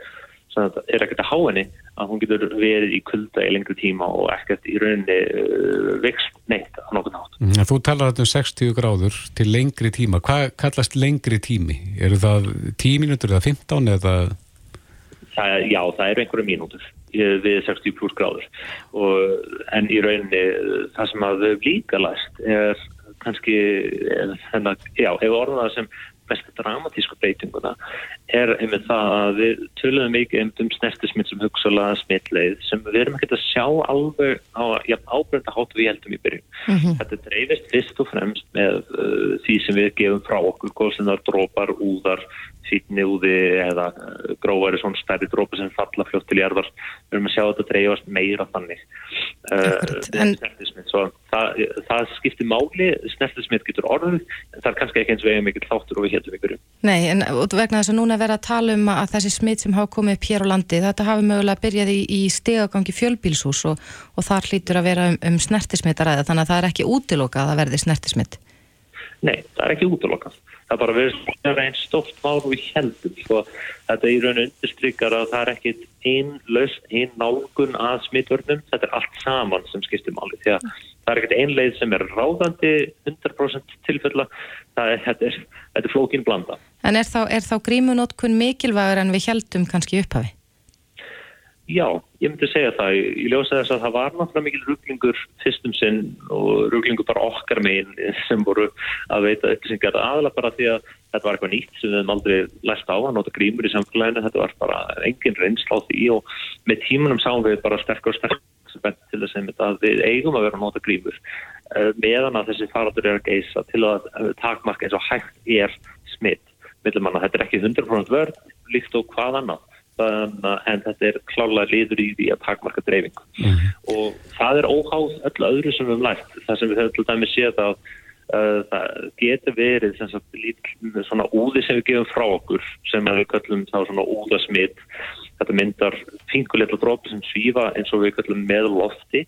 er ekkert að há henni að hún getur verið í kulda í lengri tíma og ekkert í rauninni uh, vext neitt á nokkur nátt. Mm, þú talar um 60 gráður til lengri tíma. Hvað kallast lengri tími? Eru það 10 mínútur eða 15 eða? Það, já, það eru einhverju mínútur við 60 pluss gráður og, en í rauninni það sem að við líka læst er kannski, þennan, já, ef orðaða sem mest dramatísku breytinguna er einmitt það að við töluðum mikið um snertismitt sem hugsalega smittleið sem við erum ekki að sjá alveg á ja, ábreyta hátu við heldum í byrjun. Mm -hmm. Þetta dreifist fyrst og fremst með uh, því sem við gefum frá okkur, góð sem það drópar, úðar, fítniúði eða uh, gróðari svona stærri drópa sem falla fljótt til jærðar við erum að sjá að þetta dreifast meira þannig uh, en... það, það skiptir máli snertismitt getur orðið en það er kannski ekki eins veginn mikill þáttur og við heldum ykkur Nei, en vegna þess að núna vera að tala um að þessi smitt sem hafa komið upp hér á landi þetta hafi mögulega byrjað í, í stegagangi fjölbílshús og, og þar hlýtur að vera um, um snertismittaræða þannig að það er ekki útilokað að verði snertismitt Nei, það er ekki útilokað það bara verður einn stóft mál við heldum sko. þetta í raun undirstrykar að það er ekkit einn laust, einn nálgun að smittvörnum, þetta er allt saman sem skiptir máli því að það er ekkit einn leið sem er ráðandi 100% tilfella það er, þetta er, er flókin blanda En er þá, þá grímunótkun mikilvægur en við heldum kannski upphafi? Já, ég myndi segja það. Ég ljósa þess að það var náttúrulega mikil rugglingur fyrstum sinn og rugglingur bara okkar meginn sem voru að veita upplýsingar aðalega bara því að þetta var eitthvað nýtt sem við hefum aldrei læst á að nota grímur í samfélaginu. Þetta var bara engin reynsla á því og með tímunum sáum við bara sterkar og sterkar til þess að við eigum að vera að nota grímur eh, meðan að þessi faradur er að geisa til að takmarka eins og hægt er smitt. Þetta er ekki 100% vörð líkt og hvað annað en þetta er klálega liður í því að takmarka dreifing mm og það er óháð öll öðru sem við hefum lært. Það sem við höfum til dæmi séð að uh, það getur verið sagt, lít, svona úði sem við gefum frá okkur sem við kallum þá svona úðasmitt þetta myndar finguleitla drópi sem svífa eins og við kallum með lofti.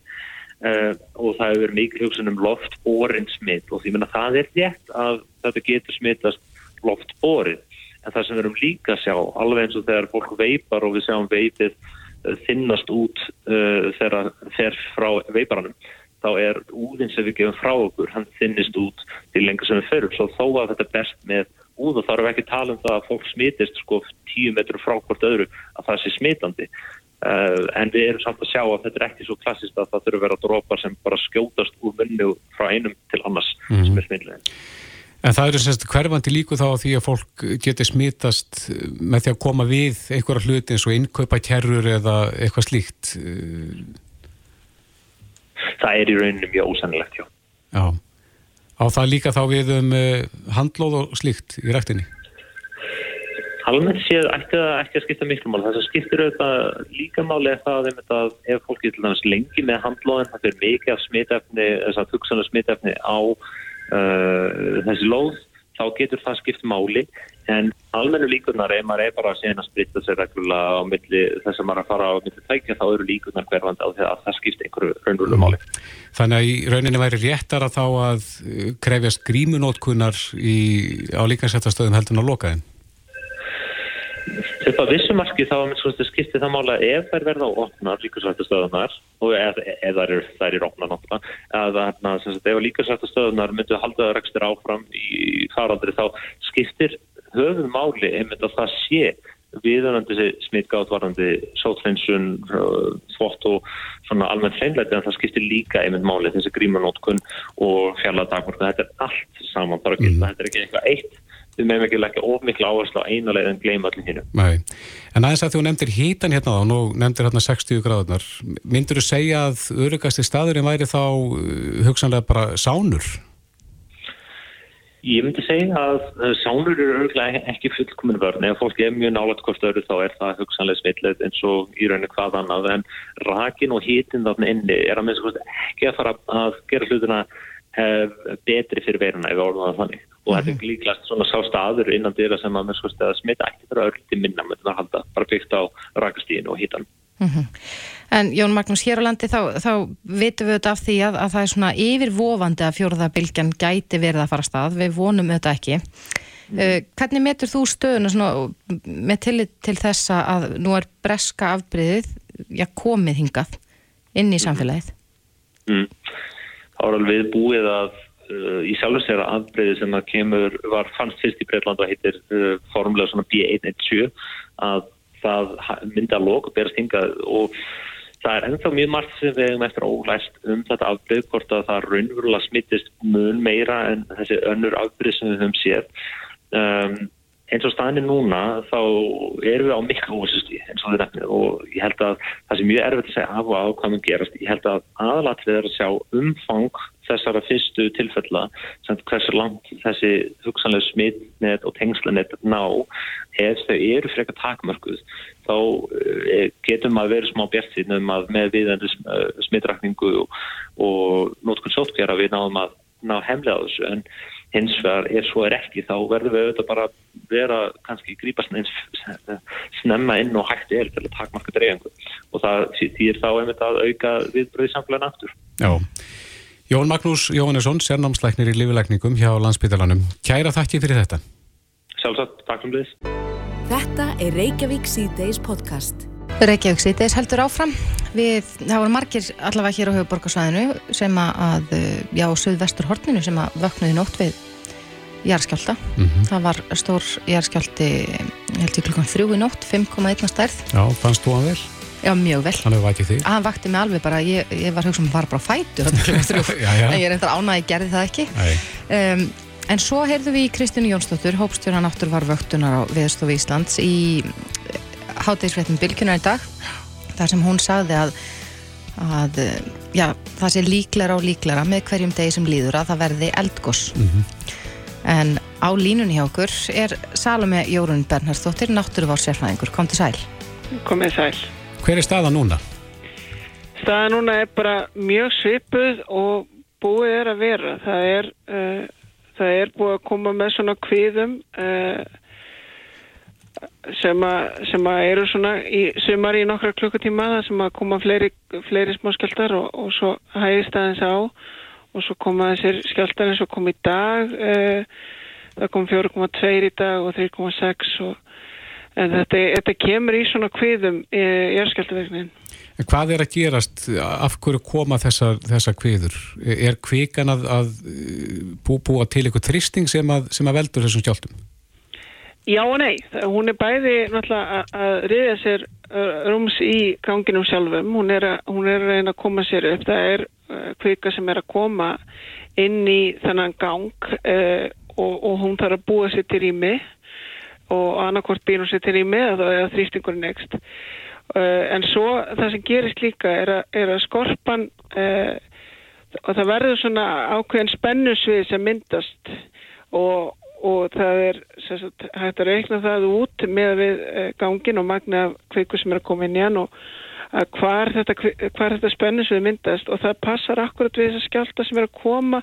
Uh, og það hefur mikil hugsun um loftbórin smitt og því að það er rétt að þetta getur smittast loftbórið en það sem við erum líka að sjá alveg eins og þegar fólk veipar og við sjáum veipið eh, þinnast út uh, þegar þeir frá veiparanum þá er úðin sem við gefum frá okkur hann þinnist út til lengur sem við förum. Svo þó að þetta er best með úð og þá erum við ekki tala um það að fólk smitist sko tíu metru frá hvort öðru að það sé smitandi. Uh, en við erum samt að sjá að þetta er ekki svo klassist að það þurfa að vera drópar sem bara skjótast úr munni frá einum til annars mm -hmm. sem er smitleginn En það eru semst hverfandi líku þá því að fólk getur smitast með því að koma við einhverja hluti eins og innkaupa kjerrur eða eitthvað slíkt? Það er í rauninu mjög ósannilegt, já. Já. Á það líka þá við um uh, handlóð og slíkt í rættinni? Almennt séð ekki að skipta miklu mál. Það sem skiptir auðvitað líka máli er það að ef fólk getur lengi með handlóðin, það fyrir mikið af smitefni, þess að hugsanar smitefni á uh, þessi lóð þá getur það skipt máli en almennu líkunar ef maður er bara að sena að spritta sér reglulega á milli þess að maður að fara á milli tækja þá eru líkunar hverfandi á því að það skipt einhverju raunvölu máli. Þannig að í rauninni væri réttar að þá að krefjast grímunótkunnar á líkansættastöðum heldur en á lokaðin? Upp að vissumarki þá skiptið það mála ef þær verða á opnar líkasvættastöðunar og ef, ef þær eru, er opnar náttúrulega ef líkasvættastöðunar myndu að halda rekstir áfram í faraldri þá skiptir höfum máli einmitt að það sé viðanandi smittgáttvarandi sótlensun, þvott og svona almennt hreinleiti en það skiptir líka einmitt máli þessi grímanótkun og fjalladagmörku, þetta er allt saman bara að gilda, mm. þetta er ekki eitthvað eitt við meðum ekki leggja of miklu áherslu á eina leið en gleyma allir hinn en aðeins að þú nefndir hítan hérna þá, nú nefndir hérna 60 gráðunar myndur þú segja að örugasti staðurinn væri þá uh, hugsanlega bara sánur? Ég myndi segja að uh, sánur eru öruglega ekki fullkominu vörn. Ef fólk er mjög nálat hvort öru þá er það hugsanlega smittleit eins og í rauninu hvað annað. En rakin og hítin þarna inni er að minnst ekki að fara að gera hlutina betri fyrir veruna ef orðan það þannig. Og þetta er líklast svona sá staður innan dýra sem að, að smita ekki fyrir öll til minna með það halda bara byggt á rakastíðinu og hítan mm -hmm. En Jón Magnús, hér á landi þá, þá vitum við þetta af því að, að það er svona yfirvofandi að fjóruðabilgjan gæti verið að fara stað, við vonum þetta ekki. Mm. uh, Hvernig metur þú stöðuna svona, með tillit til þessa að nú er breska afbreyðið já, komið hingað inn í samfélagið? Mm þá er alveg búið að uh, í sjálfsveira afbreyði sem að kemur var fannst fyrst í Breitland og heitir uh, formulega svona B117 að það myndi að loka og berast hingað og það er ennþá mjög margt sem við hefum eftir ólæst um þetta afbreyð hvort að það raunverulega smittist mun meira en þessi önnur afbreyð sem við höfum séð. Um, eins og staðinni núna þá erum við á miklu ósystíð eins og þið nefnir og ég held að það sem mjög erfitt að segja af og á hvað mun gerast. Ég held að aðalatrið er að sjá umfang þessara fyrstu tilfella sem hversu langt þessi hugsanlega smittnet og tengslanett ná. Ef þau eru frekar takmörkuð þá eh, getum að vera smá bjart um að með viðendur smittrakningu og, og nótkunn sótkjara við náðum að ná hemlega þessu en hins vegar ef svo er ekki þá verður við auðvitað bara vera kannski grípast eins snemma inn og hægt er til að takmarka dreifingu og það þýr þá einmitt að auka viðbröði samfélagin aftur. Já, Jón Magnús Jóhannesson, sérnámslæknir í lifilækningum hjá Landsbytalanum. Kæra þakki fyrir þetta. Sjálfsagt, takk um þess. Þetta er Reykjavík C-Days podcast. Reykjavík Cities heldur áfram við, það voru margir allavega hér á höfuborgarsvæðinu sem að, já, söðvestur horninu sem að vöknuði nótt við jæðskjálta mm -hmm. það var stór jæðskjálti held ég klukkan þrjú í nótt 5,1 stærð Já, fannst þú hann vel? Já, mjög vel. Hann hefur vætið því? Hann vakti mig alveg bara, ég, ég var hugsa um að fara bara á fætu en ég er eitthvað ánað, ég gerði það ekki um, En svo heyrðu við í Kristinu Jónsdóttur, hópstjóra náttúrvarvöktunar á Viðstof Íslands í hátægisfréttum Bilkjunar í dag þar sem hún sagði að, að já, það sé líklara og líklara með hverjum degi sem líður að það verði eldgoss mm -hmm. en á línunni hjá okkur er Salome Jórun Bernhardsdóttir náttúruvár sérfæðingur, kom til sæl. Komið sæl. Hver er staða núna? Staða núna er bara mjög svipuð og búið er að vera. Það er, uh, það er búið að koma með svona kviðum uh, sem að, eru svona í sumar í nokkra klukkutíma það sem að koma fleiri, fleiri smá skjáltar og, og svo hægist aðeins á og svo koma þessir skjáltar eins og kom í dag eh, það kom 4,2 í dag og 3,6 og þetta, þetta kemur í svona kviðum í erskjáltaverknin Hvað er að gerast? Af hverju koma þessar, þessar kviður? Er kvikan að, að bú, búa til eitthvað þristing sem að, sem að veldur þessum skjáltum? Já og nei, hún er bæði náttúrulega að riðja sér rúms í ganginum sjálfum, hún er, að, hún er að reyna að koma sér upp, það er kvika sem er að koma inn í þennan gang uh, og, og hún þarf að búa sér til rými. Og annarkort býr hún sér til rými eða þrýstingurinn ekst. Uh, en svo það sem gerist líka er að, er að skorpan uh, og það verður svona ákveðin spennusvið sem myndast. Og og það er sagt, hægt að reikna það út með við eh, gangin og magna kveiku sem er að koma inn í hann og hvar þetta, þetta spennisvið myndast og það passar akkurat við þessa skjálta sem er að koma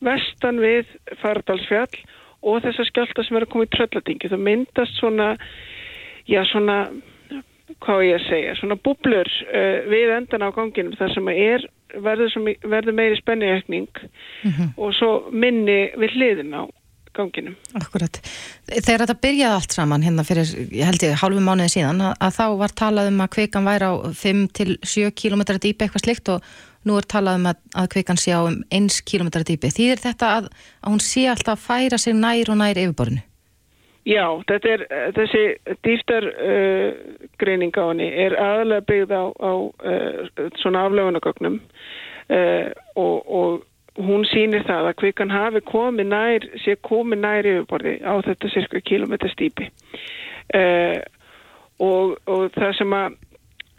vestan við faradalsfjall og þessa skjálta sem er að koma í tröllatingi. Það myndast svona, já svona, hvað ég að segja, svona bublur uh, við endan á ganginum þar sem er, verður, verður meiri spenniaukning mm -hmm. og svo minni við hliðin á ganginum. Akkurat. Þegar þetta byrjaði allt saman hérna fyrir, ég held ég, hálfu mánuði síðan að, að þá var talað um að kveikan væri á 5-7 km dýpi eitthvað slikt og nú er talað um að, að kveikan sé á um 1 km dýpi. Þýðir þetta að, að hún sé alltaf að færa sig nær og nær yfirborinu? Já, þetta er, þessi dýftargreining uh, á henni er aðalega byggð á, á uh, svona aflöfunagögnum uh, og, og hún sýnir það að kvikan hafi komið nær, sé komið nær yfirborði á þetta cirka kilometra stýpi uh, og, og það sem að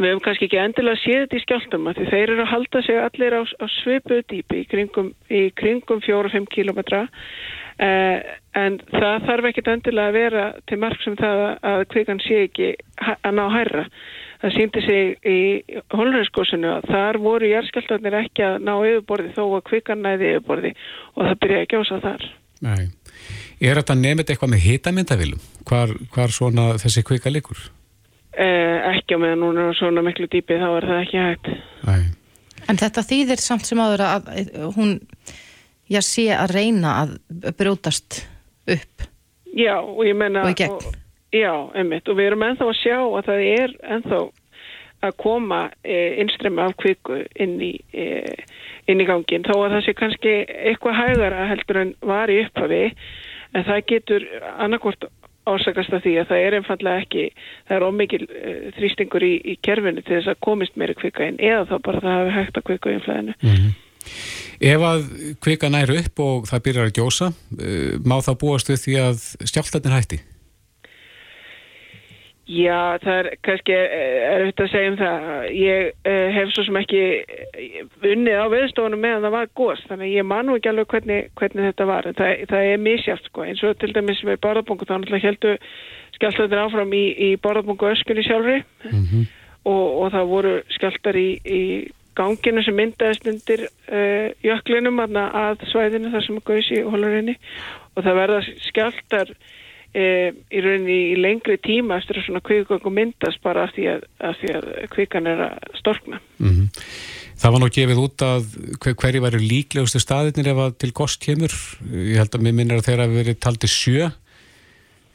við hefum kannski ekki endilega séð þetta í skjáltum að þeir eru að halda sig allir á, á svipuðu dýpi í kringum, kringum 4-5 kilometra uh, en það þarf ekkit endilega að vera til marg sem það að kvikan sé ekki að ná hærra það síndi sig í holnarskosinu að þar voru jæðskjáltarnir ekki að ná yfirborði þó að kvikan næði yfirborði og það byrjaði að gjósa þar. Nei. Er þetta nefnit eitthvað með hitamyndavilum? Hvar, hvar svona þessi kvika likur? Eh, ekki á meðan núna svona miklu dýpi þá er það ekki hægt. Nei. En þetta þýðir samt sem áður að hún, já, sé að reyna að brjótast upp. Já, og ég menna... Og í gegn. Og, Já, einmitt og við erum ennþá að sjá að það er ennþá að koma e, innströmmu af kviku inn í, e, inn í gangin þó að það sé kannski eitthvað hægara heldur en var í upphafi en það getur annarkort ásakast að því að það er einfallega ekki, það er ómikið e, þrýstingur í, í kerfinu til þess að komist meiri kvika inn eða þá bara það hafi hægt að kvika inn flæðinu. Mm -hmm. Ef að kvika næru upp og það byrjar að gjósa, e, má það búast við því að stjálftarnir hætti? Já, það er kannski erfitt að segja um það. Ég uh, hef svo sem ekki unnið á veðstofunum meðan það var góðst, þannig að ég manu ekki alveg hvernig, hvernig þetta var. En það, það er misjátt, sko. eins og til dæmis með borðabungu, þá náttúrulega heldur skjáltaður áfram í, í borðabungu öskunni sjálfri mm -hmm. og, og það voru skjáltar í, í ganginu sem myndaðist undir uh, jöklinum að svæðinu þar sem gauðs í holurinni og það verða skjáltar e, í rauninni í lengri tíma eftir að svona kvikgöngu myndast bara af því að, að kvikan er að storkna. Mm -hmm. Það var nú gefið út að hver, hverju væri líklegustu staðirnir ef að til kost kemur. Ég held að mér minnir að þeirra verið taldi sjö.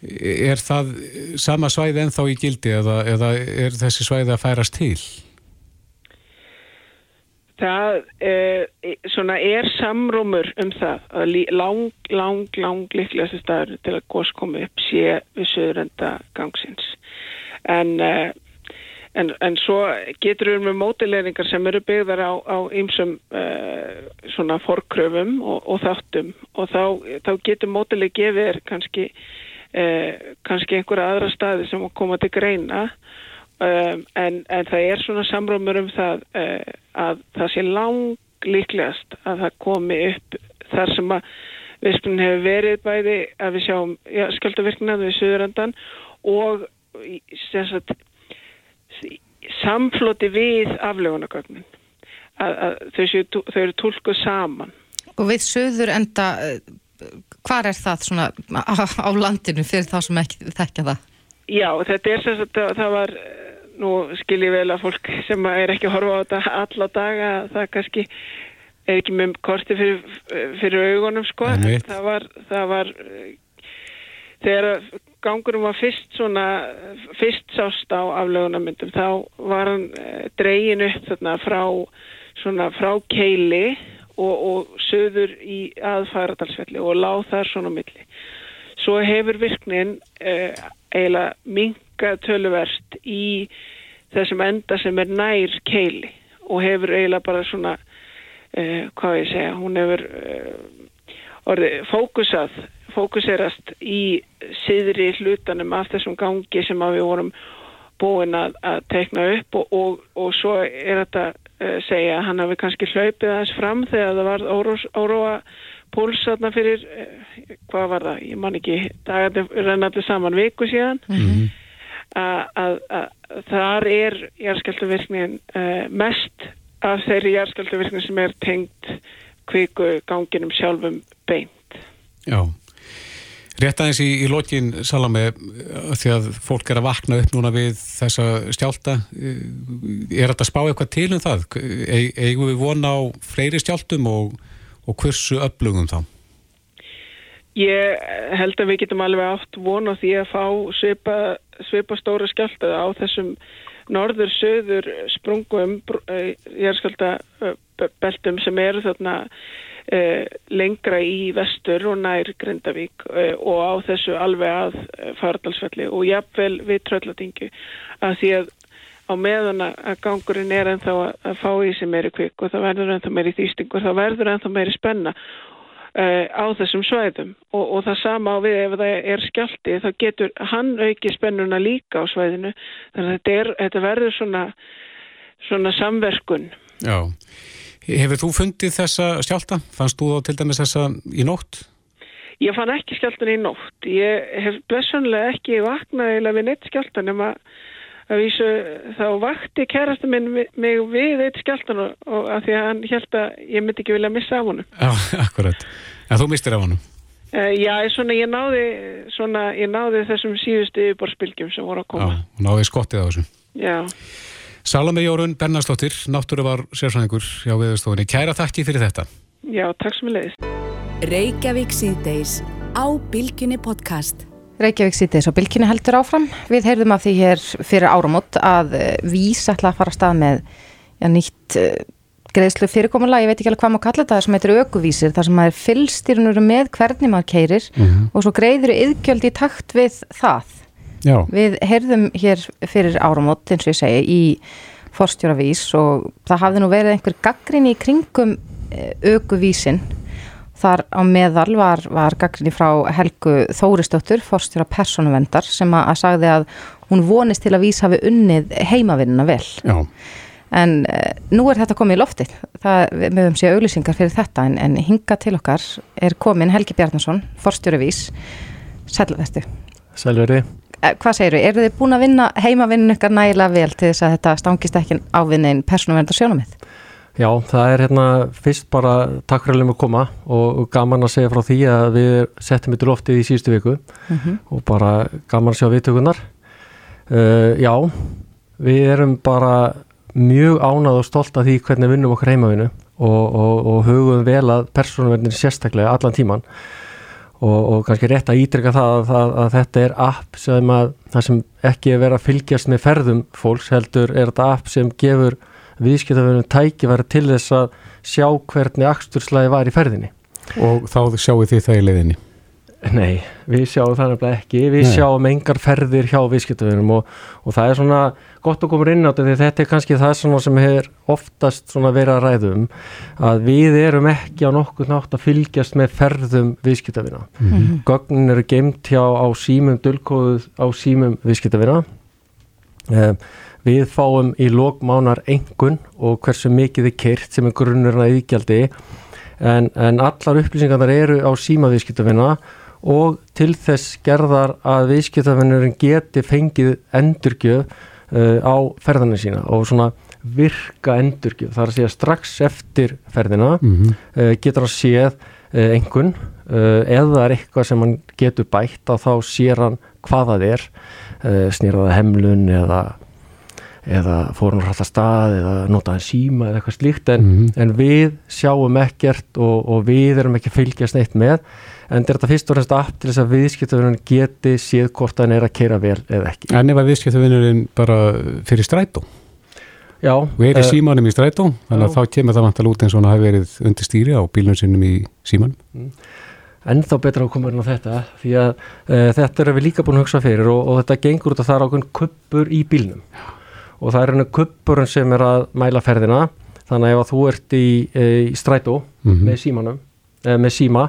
Er það sama svæði ennþá í gildi eða, eða er þessi svæði að færast til? Það eh, svona er samrúmur um það að lang, lang, lang líklegast staður til að gos komi upp sé við söðurenda gangsins. En, eh, en, en svo getur við með mótilegningar sem eru byggðar á, ymsum eh, svona forkröfum og, og þáttum og þá, þá getur mótileg gefið kannski, eh, kannski einhverja aðra staði sem koma til greina og Um, en, en það er svona samrómur um það uh, að það sé lang líklegast að það komi upp þar sem að viðspunni hefur verið bæði að við sjáum ja, skjöldavirknaðu við Suðurandan og sagt, samfloti við aflegunagögnin þau, þau eru tólkuð saman Og við Suðurenda hvað er það svona á, landinu fyrir þá sem ekki þekkja það? Já, þetta er sem sagt það var nú skil ég vel að fólk sem er ekki að horfa á þetta alla daga það kannski er ekki með korti fyrir, fyrir augunum sko. Það var, það var þegar gangurum var fyrst svona fyrst sást á aflögunamyndum þá var hann eh, dregin upp þarna frá svona frá keili og, og söður í aðfæradalsvelli og láð þar svona milli. Svo hefur virknin eh, eiginlega minkað tölverst í þessum enda sem er nær keili og hefur eiginlega bara svona uh, hvað ég segja, hún hefur uh, orðið fókusað fókuserast í siðri hlutanum af þessum gangi sem við vorum búin að, að tekna upp og, og, og svo er þetta uh, segja að hann hafi kannski hlaupið aðeins fram þegar það var óróa pólsatna fyrir, hvað var það, ég man ekki, dagarnir rennandi saman viku síðan mm -hmm. að þar er jæðskjöldavirknin uh, mest af þeirri jæðskjöldavirknin sem er tengt kviku ganginum sjálfum beint. Já. Rétt aðeins í, í lokin Salame, því að fólk er að vakna upp núna við þessa stjálta er þetta spá eitthvað til um það? E eigum við vona á fleiri stjáltum og og hversu öflugum þá? Ég held að við getum alveg átt vona því að fá svipa, svipa stóra skjáltaða á þessum norður-söður sprungum jæðskjáltabeltum sem eru þarna eh, lengra í vestur og nær Grindavík eh, og á þessu alveg að fardalsfelli og jafnvel við tröllatingu að því að á meðan að gangurinn er ennþá að fá í sig meiri kvikk og það verður ennþá meiri þýstingur, það verður ennþá meiri spenna uh, á þessum svæðum og, og það sama á við ef það er skjálti þá getur hann auki spennuna líka á svæðinu þannig að þetta, er, þetta verður svona, svona samverkun. Já, hefur þú fundið þessa skjálta? Fannst þú þá til dæmis þessa í nótt? Ég fann ekki skjáltan í nótt. Ég hef blessunlega ekki vaknaði eða við neitt skjáltan nema að vísu þá vakti kærasta minn mig við eitt skjáltan og, og að því að hann held að ég myndi ekki vilja missa af honum. Já, akkurat. En þú mistir af honum? Uh, já, svona ég náði svona ég náði þessum síðustu yfirborðspilgjum sem voru að koma. Já, náði skottið á þessu. Já. Salome Jórun Bernarslóttir, náttúru var sérsvæðingur hjá viðstofunni. Kæra þakki fyrir þetta. Já, takk sem við leiðist. Reykjavík sýtis og bylkinu heldur áfram. Við heyrðum af því hér fyrir áramót að Vís ætla að fara að stað með já, nýtt uh, greiðslu fyrirkomulega, ég veit ekki alveg hvað maður kalla þetta, sem heitir aukuvísir, þar sem maður fylgstyrnur með hvernig maður keirir mm -hmm. og svo greiður yðgjöld í takt við það. Já. Við heyrðum hér fyrir áramót, eins og ég segi, í forstjóra Vís og það hafði nú verið einhver gaggrin í kringum aukuvísin Þar á meðal var, var gaggrinni frá Helgu Þóristóttur, forstjóra personuvendar, sem að, að sagði að hún vonist til að vís hafi unnið heimavinnina vel. Já. En uh, nú er þetta komið í loftið. Það, við höfum séð auglýsingar fyrir þetta, en, en hinga til okkar er komin Helgi Bjarnason, forstjóra vís. Sælverðu. Sælverði. Uh, hvað segir þau? Er þið búin að vinna heimavinnin ykkar nægilega vel til þess að þetta stangist ekki ávinnin personuvendar sjónamið? Já, það er hérna fyrst bara takk fyrir að við koma og gaman að segja frá því að við settum yfir loftið í síðustu viku mm -hmm. og bara gaman að sjá viðtökunar. Uh, já, við erum bara mjög ánað og stolt af því hvernig vinnum okkar heimavinu og, og, og hugum vel að persónuverðin sérstaklega allan tíman og, og kannski rétt að ítrykka það að, að, að þetta er app sem að sem ekki er verið að fylgjast með ferðum fólks heldur er þetta app sem gefur viðskiptaverðinu tækifæri til þess að sjá hvernig axturslæði var í ferðinni. Og þá sjáu þið það í leiðinni? Nei, við sjáum það nefnilega ekki, við Nei. sjáum engar ferðir hjá viðskiptaverðinum og, og það er svona gott að koma inn á þetta því þetta er kannski það sem er oftast verið að ræðum að við erum ekki á nokkuð nátt að fylgjast með ferðum viðskiptaverðina. Mm -hmm. Gögnin eru geimt hjá á símum, dölkóðuð á símum viðskiptaverðina. Um, Við fáum í lókmánar engun og hversu mikið er kyrt sem er grunnurinn að yðgjaldi en, en allar upplýsingarnar eru á síma viðskiptafina og til þess gerðar að viðskiptafinnurinn geti fengið endurgjöf uh, á ferðarna sína og svona virka endurgjöf. Það er að segja strax eftir ferðina mm -hmm. uh, getur að séð uh, engun uh, eða er eitthvað sem hann getur bætt að þá sér hann hvað það er uh, snýraða hemlun eða eða fórum hrætt að stað eða notaði síma eða eitthvað slíkt en, mm -hmm. en við sjáum ekkert og, og við erum ekki að fylgjast neitt með en þetta fyrst og reynst aft til þess að viðskiptavinnurinn geti séð hvort hann er að keira vel eða ekki. En ef að viðskiptavinnurinn bara fyrir strætó Já. Og er í uh, símanum í strætó þannig að þá kemur það vant að lúta eins og hann hafi verið undir stýri á bílunum sinnum í símanum. Mm ennþá betra að koma inn á þetta því að uh, þetta er við líka búin að hugsa fyrir og, og þetta gengur út að það er ákveðin kuppur í bílnum og það er henni kuppurinn sem er að mæla ferðina þannig að ef að þú ert í, e, í strætó mm -hmm. með símanum e, með síma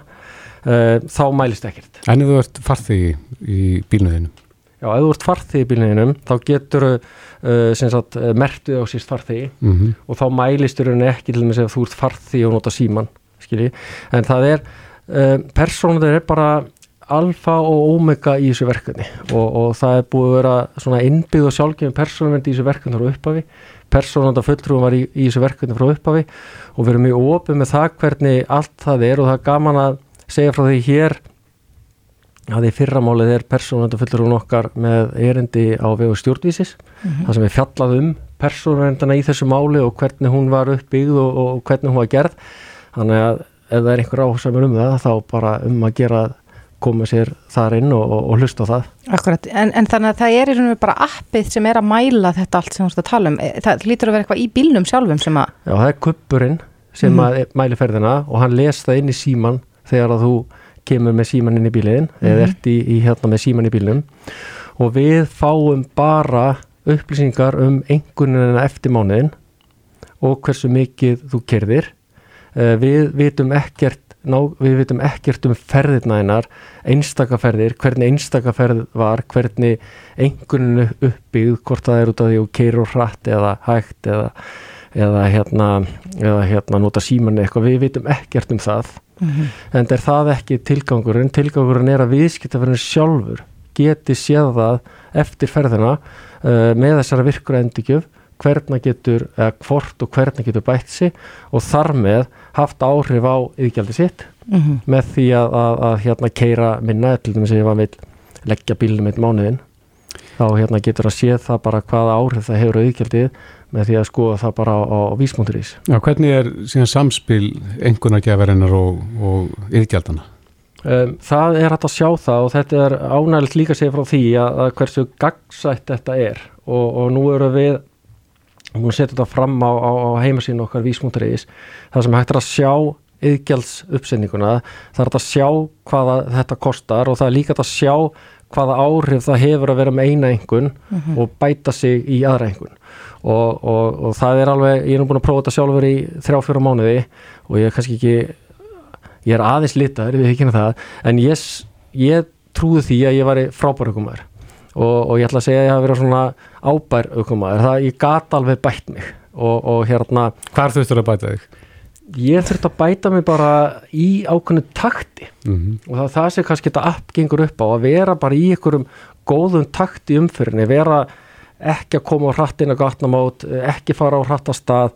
e, þá mælist ekkert En ef þú ert farþið í, í bílnuðinu? Já, ef þú ert farþið í bílnuðinu þá getur uh, mertuð á síst farþið mm -hmm. og þá mælistur henni ekki til þess að þú ert farþið og nota síman skilji. en það er uh, persónum þeir er bara alfa og omega í þessu verkefni. Og, og það er búið að vera svona innbyggð og sjálfgefin persónuvendi í þessu verkefni frá upphafi. Persónuvenda fulltrúum var í, í þessu verkefni frá upphafi. Og við erum mjög opið með það hvernig allt það er. Og það er gaman að segja frá því hér að því fyrramálið er persónuvenda fulltrúum okkar með erindi á vegu stjórnvísis. Mm -hmm. það sem er fjallað um persónuvendana í þessu máli og hvernig hún var uppbyggð og, og hvernig hún var gerð. Þannig að ef það er einhver áhersamur um það þá bara um að gera koma sér þar inn og, og, og hlusta það. Akkurat, en, en þannig að það er í rauninu bara appið sem er að mæla þetta allt sem þú ert að tala um. E, það lítur að vera eitthvað í bílnum sjálfum sem að... Já, það er kuppurinn sem mm. að mæli ferðina og hann les það inn í síman þegar að þú kemur með síman inn í bílinn mm. eða ert í, í hérna með síman í bílnum og við fáum bara upplýsingar um einhvernina eftir mánuðin og hversu mikið þú kerðir við vitum ekkert ná, við vitum ekkert um ferðirnæðinar einstakaferðir, hvernig einstakaferð var, hvernig einhvern uppbyggð, hvort það er út af því og keir og hratt eða hægt eða, eða hérna eða hérna nota símanni eitthvað, við vitum ekkert um það. Mm -hmm. en er það ekki tilgangurinn, tilgangurinn er að viðskiptaferðin sjálfur geti séð það eftir ferðina uh, með þessara virkur endurgjöf hvernig getur, eða hvort og hvernig getur bætt sig og þar með haft áhrif á yðgjaldi sitt mm -hmm. með því að, að, að hérna keira minna, til dæmis að ég var vil leggja bílunum eitt mánuðin þá hérna getur að sé það bara hvaða áhrif það hefur auðgjaldið með því að skoða það bara á, á vísmónturís. Já, hvernig er síðan samspil engunargefarinnar og, og yðgjaldana? Um, það er hægt að sjá það og þetta er ánægilegt líka að segja frá því að, að hversu gagsætt þetta er og, og nú eru við hún setja þetta fram á, á, á heimasínu okkar vísmúntriðis það sem hægt er að sjá yðgjalds uppsendinguna það er að sjá hvaða þetta kostar og það er líka að sjá hvaða áhrif það hefur að vera með eina engun mm -hmm. og bæta sig í aðra engun og, og, og það er alveg, ég er nú búin að prófa þetta sjálfur í þrjá fjóra mánuði og ég er kannski ekki ég er aðeins litar, ég veit ekki hérna það en ég, ég trúði því að ég var frábærugumar og, og ég ætla að segja að ég hafa verið svona ábær aukumæður, það ég gata alveg bætt mig og, og hérna Hvar þurftur að bæta þig? Ég þurft að bæta mig bara í ákveðinu takti mm -hmm. og það, það sé kannski þetta app gengur upp á að vera bara í einhverjum góðum takti umfyrinni, vera ekki að koma á hrattin að gatnamót, ekki fara á hrattastað,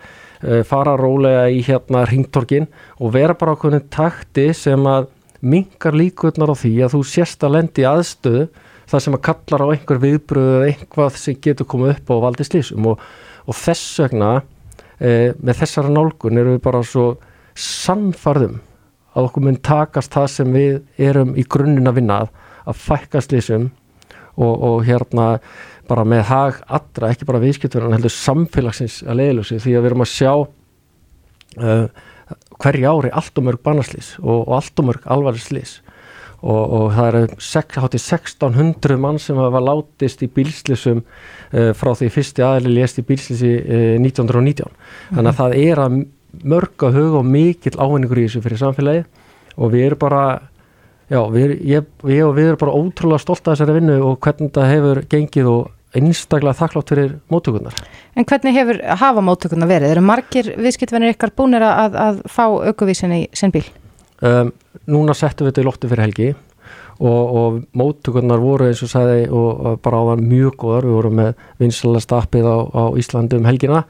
eh, fara rólega í hérna ringtorkin og vera bara ákveðinu takti sem að mingar líkurnar á því að þú sérst að lendi aðstöðu það sem að kallar á einhver viðbröðu eða einhvað sem getur komið upp á valdi slísum og, og þess vegna e, með þessara nálgun erum við bara svo sannfarðum að okkur mun takast það sem við erum í grunninn að vinna að fækka slísum og, og hérna bara með hag allra, ekki bara viðskiptverðan heldur samfélagsins að leiðlösi því að við erum að sjá uh, hverja ári allt og mörg banarslís og, og allt og mörg alvarið slís og, og það eru háttið 1600 mann sem hafa látist í bílslisum uh, frá því fyrsti aðli lést í bílslisi uh, 1919 mm. þannig að það er að mörg að huga og mikill áhengur í þessu fyrir samfélagi og við erum bara já, við, ég, ég og við erum bara ótrúlega stolt af þessari vinnu og hvernig það hefur gengið og einstaklega þakklátt fyrir móttökunar. En hvernig hefur hafa móttökunar verið? Eru margir viðskiptvenir ykkar búinir að, að fá aukuvísin í sinn bíl? Um, núna settum við þetta í lofti fyrir helgi og, og móttökurnar voru eins og sagði og, bara áðan mjög góðar, við vorum með vinsalast appið á, á Íslandi um helgina.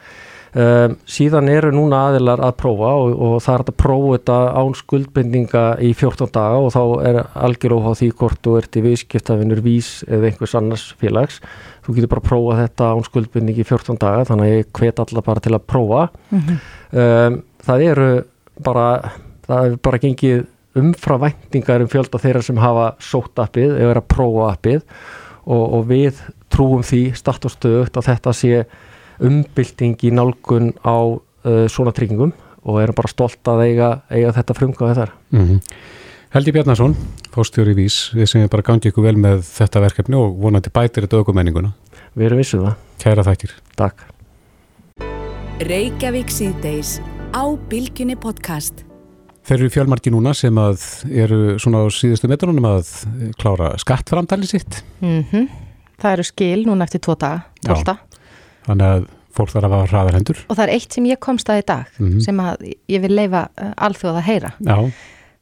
Um, síðan eru núna aðilar að prófa og, og það er að prófa þetta án skuldbindinga í 14 daga og þá er algjör óhá því hvort þú ert í viðskiptafinur vís eða einhvers annars félags. Þú getur bara að prófa þetta án skuldbindingi í 14 daga þannig að ég hvet alla bara til að prófa. Mm -hmm. um, það eru bara það hefur bara gengið umfravæntingar um fjölda þeirra sem hafa sótt appið eða er að prófa appið og, og við trúum því start og stöðugt að þetta sé umbylting í nálgun á uh, svona tryggingum og erum bara stolt að eiga, eiga þetta frumkvæði þar. Mm -hmm. Helgi Bjarnason, fórstjóri Vís, við sem bara gangi ykkur vel með þetta verkefni og vonandi bætir þetta aukumenninguna. Við erum vissuð það. Kæra þakkir. Takk. Reykjavík síðdeis á Bilginni podcast. Þeir eru fjölmarki núna sem að eru svona á síðustu metrunum að klára skattframtali sitt. Mm -hmm. Það eru skil núna eftir tvo daga, tólta. Þannig að fólk þarf að hafa hraðar hendur. Og það er eitt sem ég komst að í dag mm -hmm. sem að ég vil leifa uh, alþjóð að heyra. Já.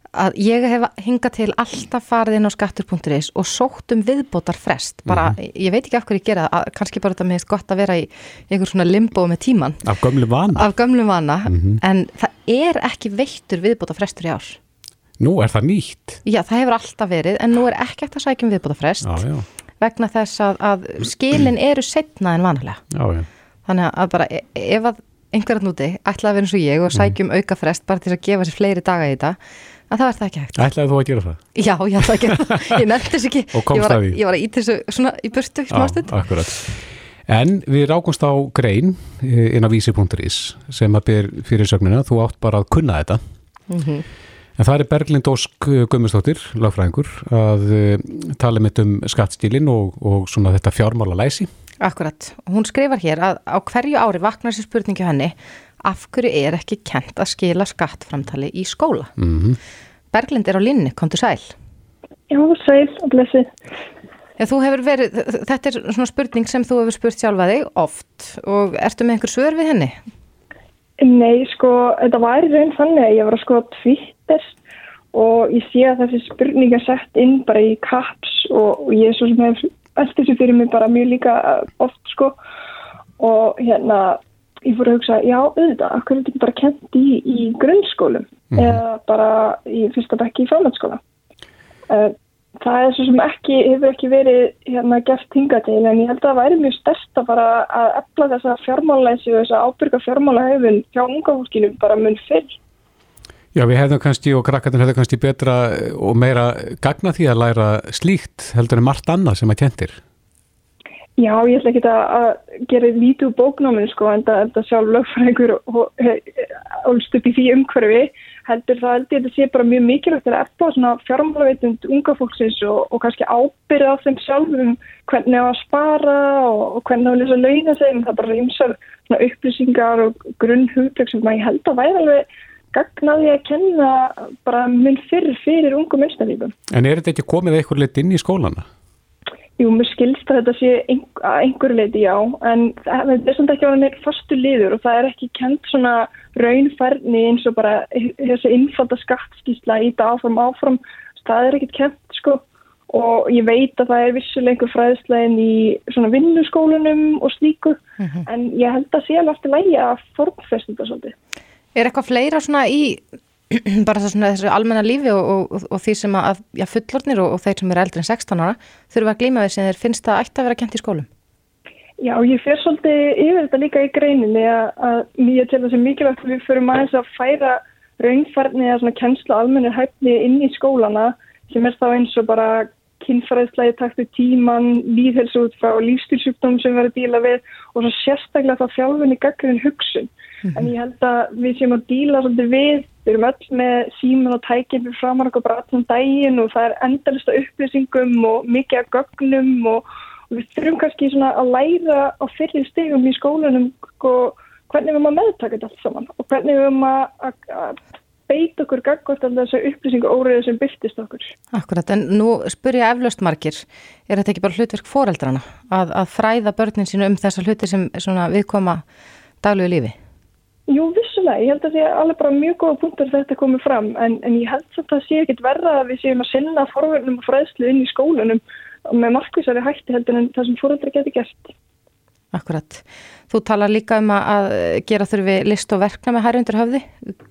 Að ég hef hingað til alltaf farið inn á skattur.is og sótt um viðbótar frest. Bara, mm -hmm. ég veit ekki af hverju ég gera það, kannski bara þetta með gott að vera í einhver svona limbo með tíman. Af gömlum vana. Af gömlum vana, mhm. en það er ekki veittur viðbúta frestur í ár. Nú er það nýtt? Já, það hefur alltaf verið, en nú er ekki eftir að sækja um viðbúta frest já, já. vegna þess að, að skilin eru setna en vanlega. Já, Þannig að bara e, ef að einhverjað núti ætlaði að vera eins og ég og sækjum mm. auka frest bara til að gefa sér fleiri daga í þetta að það var það ekki hægt. Ætlaði þú að gera það? Já, ég ætlaði að gera það. Ég nefndi þess ekki. Og komst það í? Ég var að íta þessu svona í burtu smástund. Já, akkurat. En við rákumst á grein eh, inn á vísi.is sem að byr fyrir sögnuna, þú átt bara að kunna þetta. Mm -hmm. En það er Berglind Ósk Gummistóttir, lagfræðingur, að uh, tala mitt um skattstílin og, og svona þetta fjármála læsi Akkurat, hún skrifar hér að á hverju ári vaknar sér spurningi henni af hverju er ekki kent að skila skattframtali í skóla. Mm -hmm. Berglind er á linni, kom til sæl. Já, sæl og blessi. Já, þú hefur verið, þetta er svona spurning sem þú hefur spurt sjálfa þig oft og ertu með einhver svör við henni? Nei, sko, þetta var í raun þannig að ég var að skoða Twitter og ég sé að þessi spurning er sett inn bara í caps og, og ég er svo sem hef eftir þessu fyrir mig bara mjög líka oft, sko, og hérna ég fór að hugsa, já, auðvitað, akkur er þetta bara kent í, í grunnskólum mm. eða bara í fyrsta bekki í frámætskóla. Uh, það er svo sem ekki, hefur ekki verið hérna gert hinga til, en ég held að það væri mjög stærst að bara að efla þessa fjármálæsi og þessa ábyrga fjármálæhefun hjá unga fólkinu bara mun fyrr. Já, við hefðum kannski og krakkarnir hefðu kannski betra og meira gagna því að læra slíkt heldur en margt annað sem að kentir. Já, ég ætla ekki að gera lítið úr bóknáminu sko en það sjálf lögfræðingur ólst upp í því umhverfi heldur það heldur þetta sé bara mjög mikilvægt að eftir svona fjármálaveitund unga fólksins og, og kannski ábyrða á þeim sjálfum hvernig á að spara og, og hvernig á að lesa launa þeim það bara ymsar upplýsingar og grunnhugtök sem ég held að væri alveg gagnaði að kenna bara minn fyrir fyrir ungu minnstæðíkum. En er þetta ekki komið eitthvað leitt inn í skólana? Jú, mér skilst að þetta sé að einhverju leiti já, en það er samt ekki á henni fastu liður og það er ekki kent svona raunfærni eins og bara þessi innfalda skattskísla í þetta áfram áfram, það er ekkit kent sko og ég veit að það er vissulega einhver fræðslegin í svona vinnuskólunum og slíku, mm -hmm. en ég held að sé alveg eftir lægi að formfesta þetta svolítið. Er eitthvað fleira svona í bara þessu almenna lífi og, og, og því sem að já, fullornir og, og þeir sem eru eldri en 16 ára þurfa að glíma við sem þeir finnst það ætti að vera kent í skólum? Já, ég fyrir svolítið yfir þetta líka í greininni að, að mjög til þess að mikilvægt við fyrir aðeins að færa raunfærni eða svona kennsla almennir hæfni inn í skólana sem er þá eins og bara kynfræðslega í taktu tíman, líðhelsu út frá lífstilsjúkdóm sem verður díla við og svo sérstaklega þá fjálfunni gaggrinn hugsun. Mm -hmm. En ég held að við séum að díla svolítið við Við erum öll með síman og tækinn fyrir framar okkur allan daginn og það er endalista upplýsingum og mikið af gögnum og, og við þurfum kannski að læra á fyrir stegum í skólanum og hvernig við erum að meðtaka þetta allt saman og hvernig við erum að, að, að beita okkur gagvart af þessu upplýsingu óriðu sem byrtist okkur. Akkurat, en nú spur ég eflaust margir, er þetta ekki bara hlutverk fóreldrana að, að fræða börnin sínu um þessa hluti sem viðkoma daglegu lífi? Jú, vissulega. Ég held að það sé alveg bara mjög góða punktur þetta komið fram en, en ég held að það sé ekkit verða að við séum að sinna forverðnum og fræðslu inn í skólunum með markvísari hætti heldur en það sem fóröldra getur gert. Akkurat. Þú talar líka um að gera þurfi list og verkna með hær undir höfði.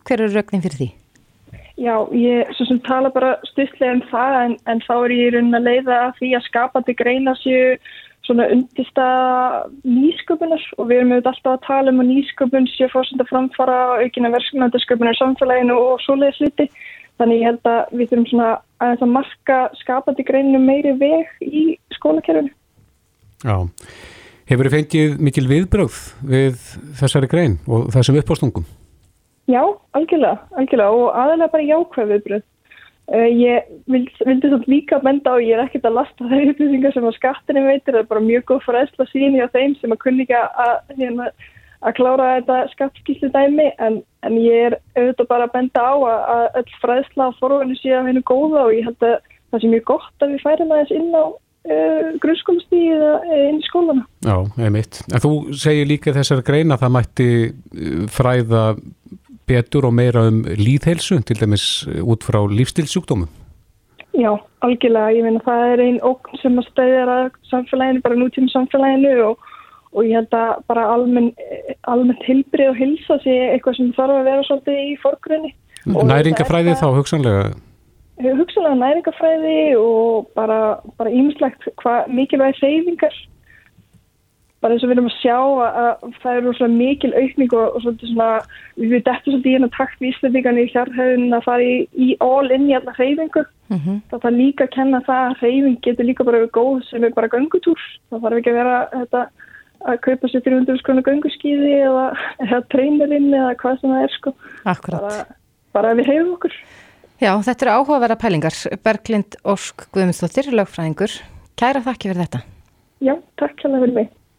Hver eru raugnin fyrir því? Já, ég sem tala bara styrtlega um það en, en þá er ég í raunin að leiða því að skapandi greina sér svona undista nýsköpunar og við erum auðvitað alltaf að tala um að nýsköpun sé fórsend að framfara aukina verskmændasköpunar í samfélaginu og svoleiðis liti. Þannig ég held að við þurfum svona að það marka skapandi greinu meiri veg í skólakerfinu. Já, hefur þið fengið mikil viðbröð við þessari grein og þessum uppástungum? Já, algjörlega, algjörlega og aðalega bara jákvæð viðbröð. Uh, ég vild, vildi svona líka benda á, ég er ekkert að lasta þeir upplýsingar sem að skattinu veitir, það er bara mjög góð fræðsla síni á þeim sem að kunni ekki að, hérna, að klára þetta skattskíslu dæmi en, en ég er auðvitað bara að benda á að, að öll fræðsla á forvölu sé að hennu góða og ég held að það sé mjög gott að við færum aðeins inn á uh, grunnskólastíði eða uh, inn í skólana. Já, einmitt. En þú segir líka þessar greina að það mætti fræða betur og meira um líðhelsu, til dæmis eh, út frá lífstilsjúkdómum? Já, algjörlega. Ég meina það er einn okn sem að stæðja að samfélaginu, bara nútíma samfélaginu og, og ég held að bara almenn, almenn tilbrið og hilsa sé eitthvað sem þarf að vera svolítið í forgrunni. Næringafræði þá hugsanlega? Hugsanlega næringafræði og bara ímislegt mikilvæg seyfingar bara eins og við erum að sjá að, að það eru svona mikil aukning og, og svona, við veitum þetta svolítið í hérna takt við Íslandingan í hjárhauðin að fara í, í all in í alla hreyfingu. Mm -hmm. það þarf líka að kenna það að hreyfing getur líka bara góð sem er bara gangutúr það þarf ekki að vera þetta, að kaupa sér 300 skrona ganguskíði eða, eða treynerinn eða hvað sem það er sko. Bara, bara að við hefum okkur. Já, þetta eru áhugaverða pælingar. Berglind Ósk Guðmundsdóttir, lögfræðingur. Kæra þakki fyrir þetta. Já, takk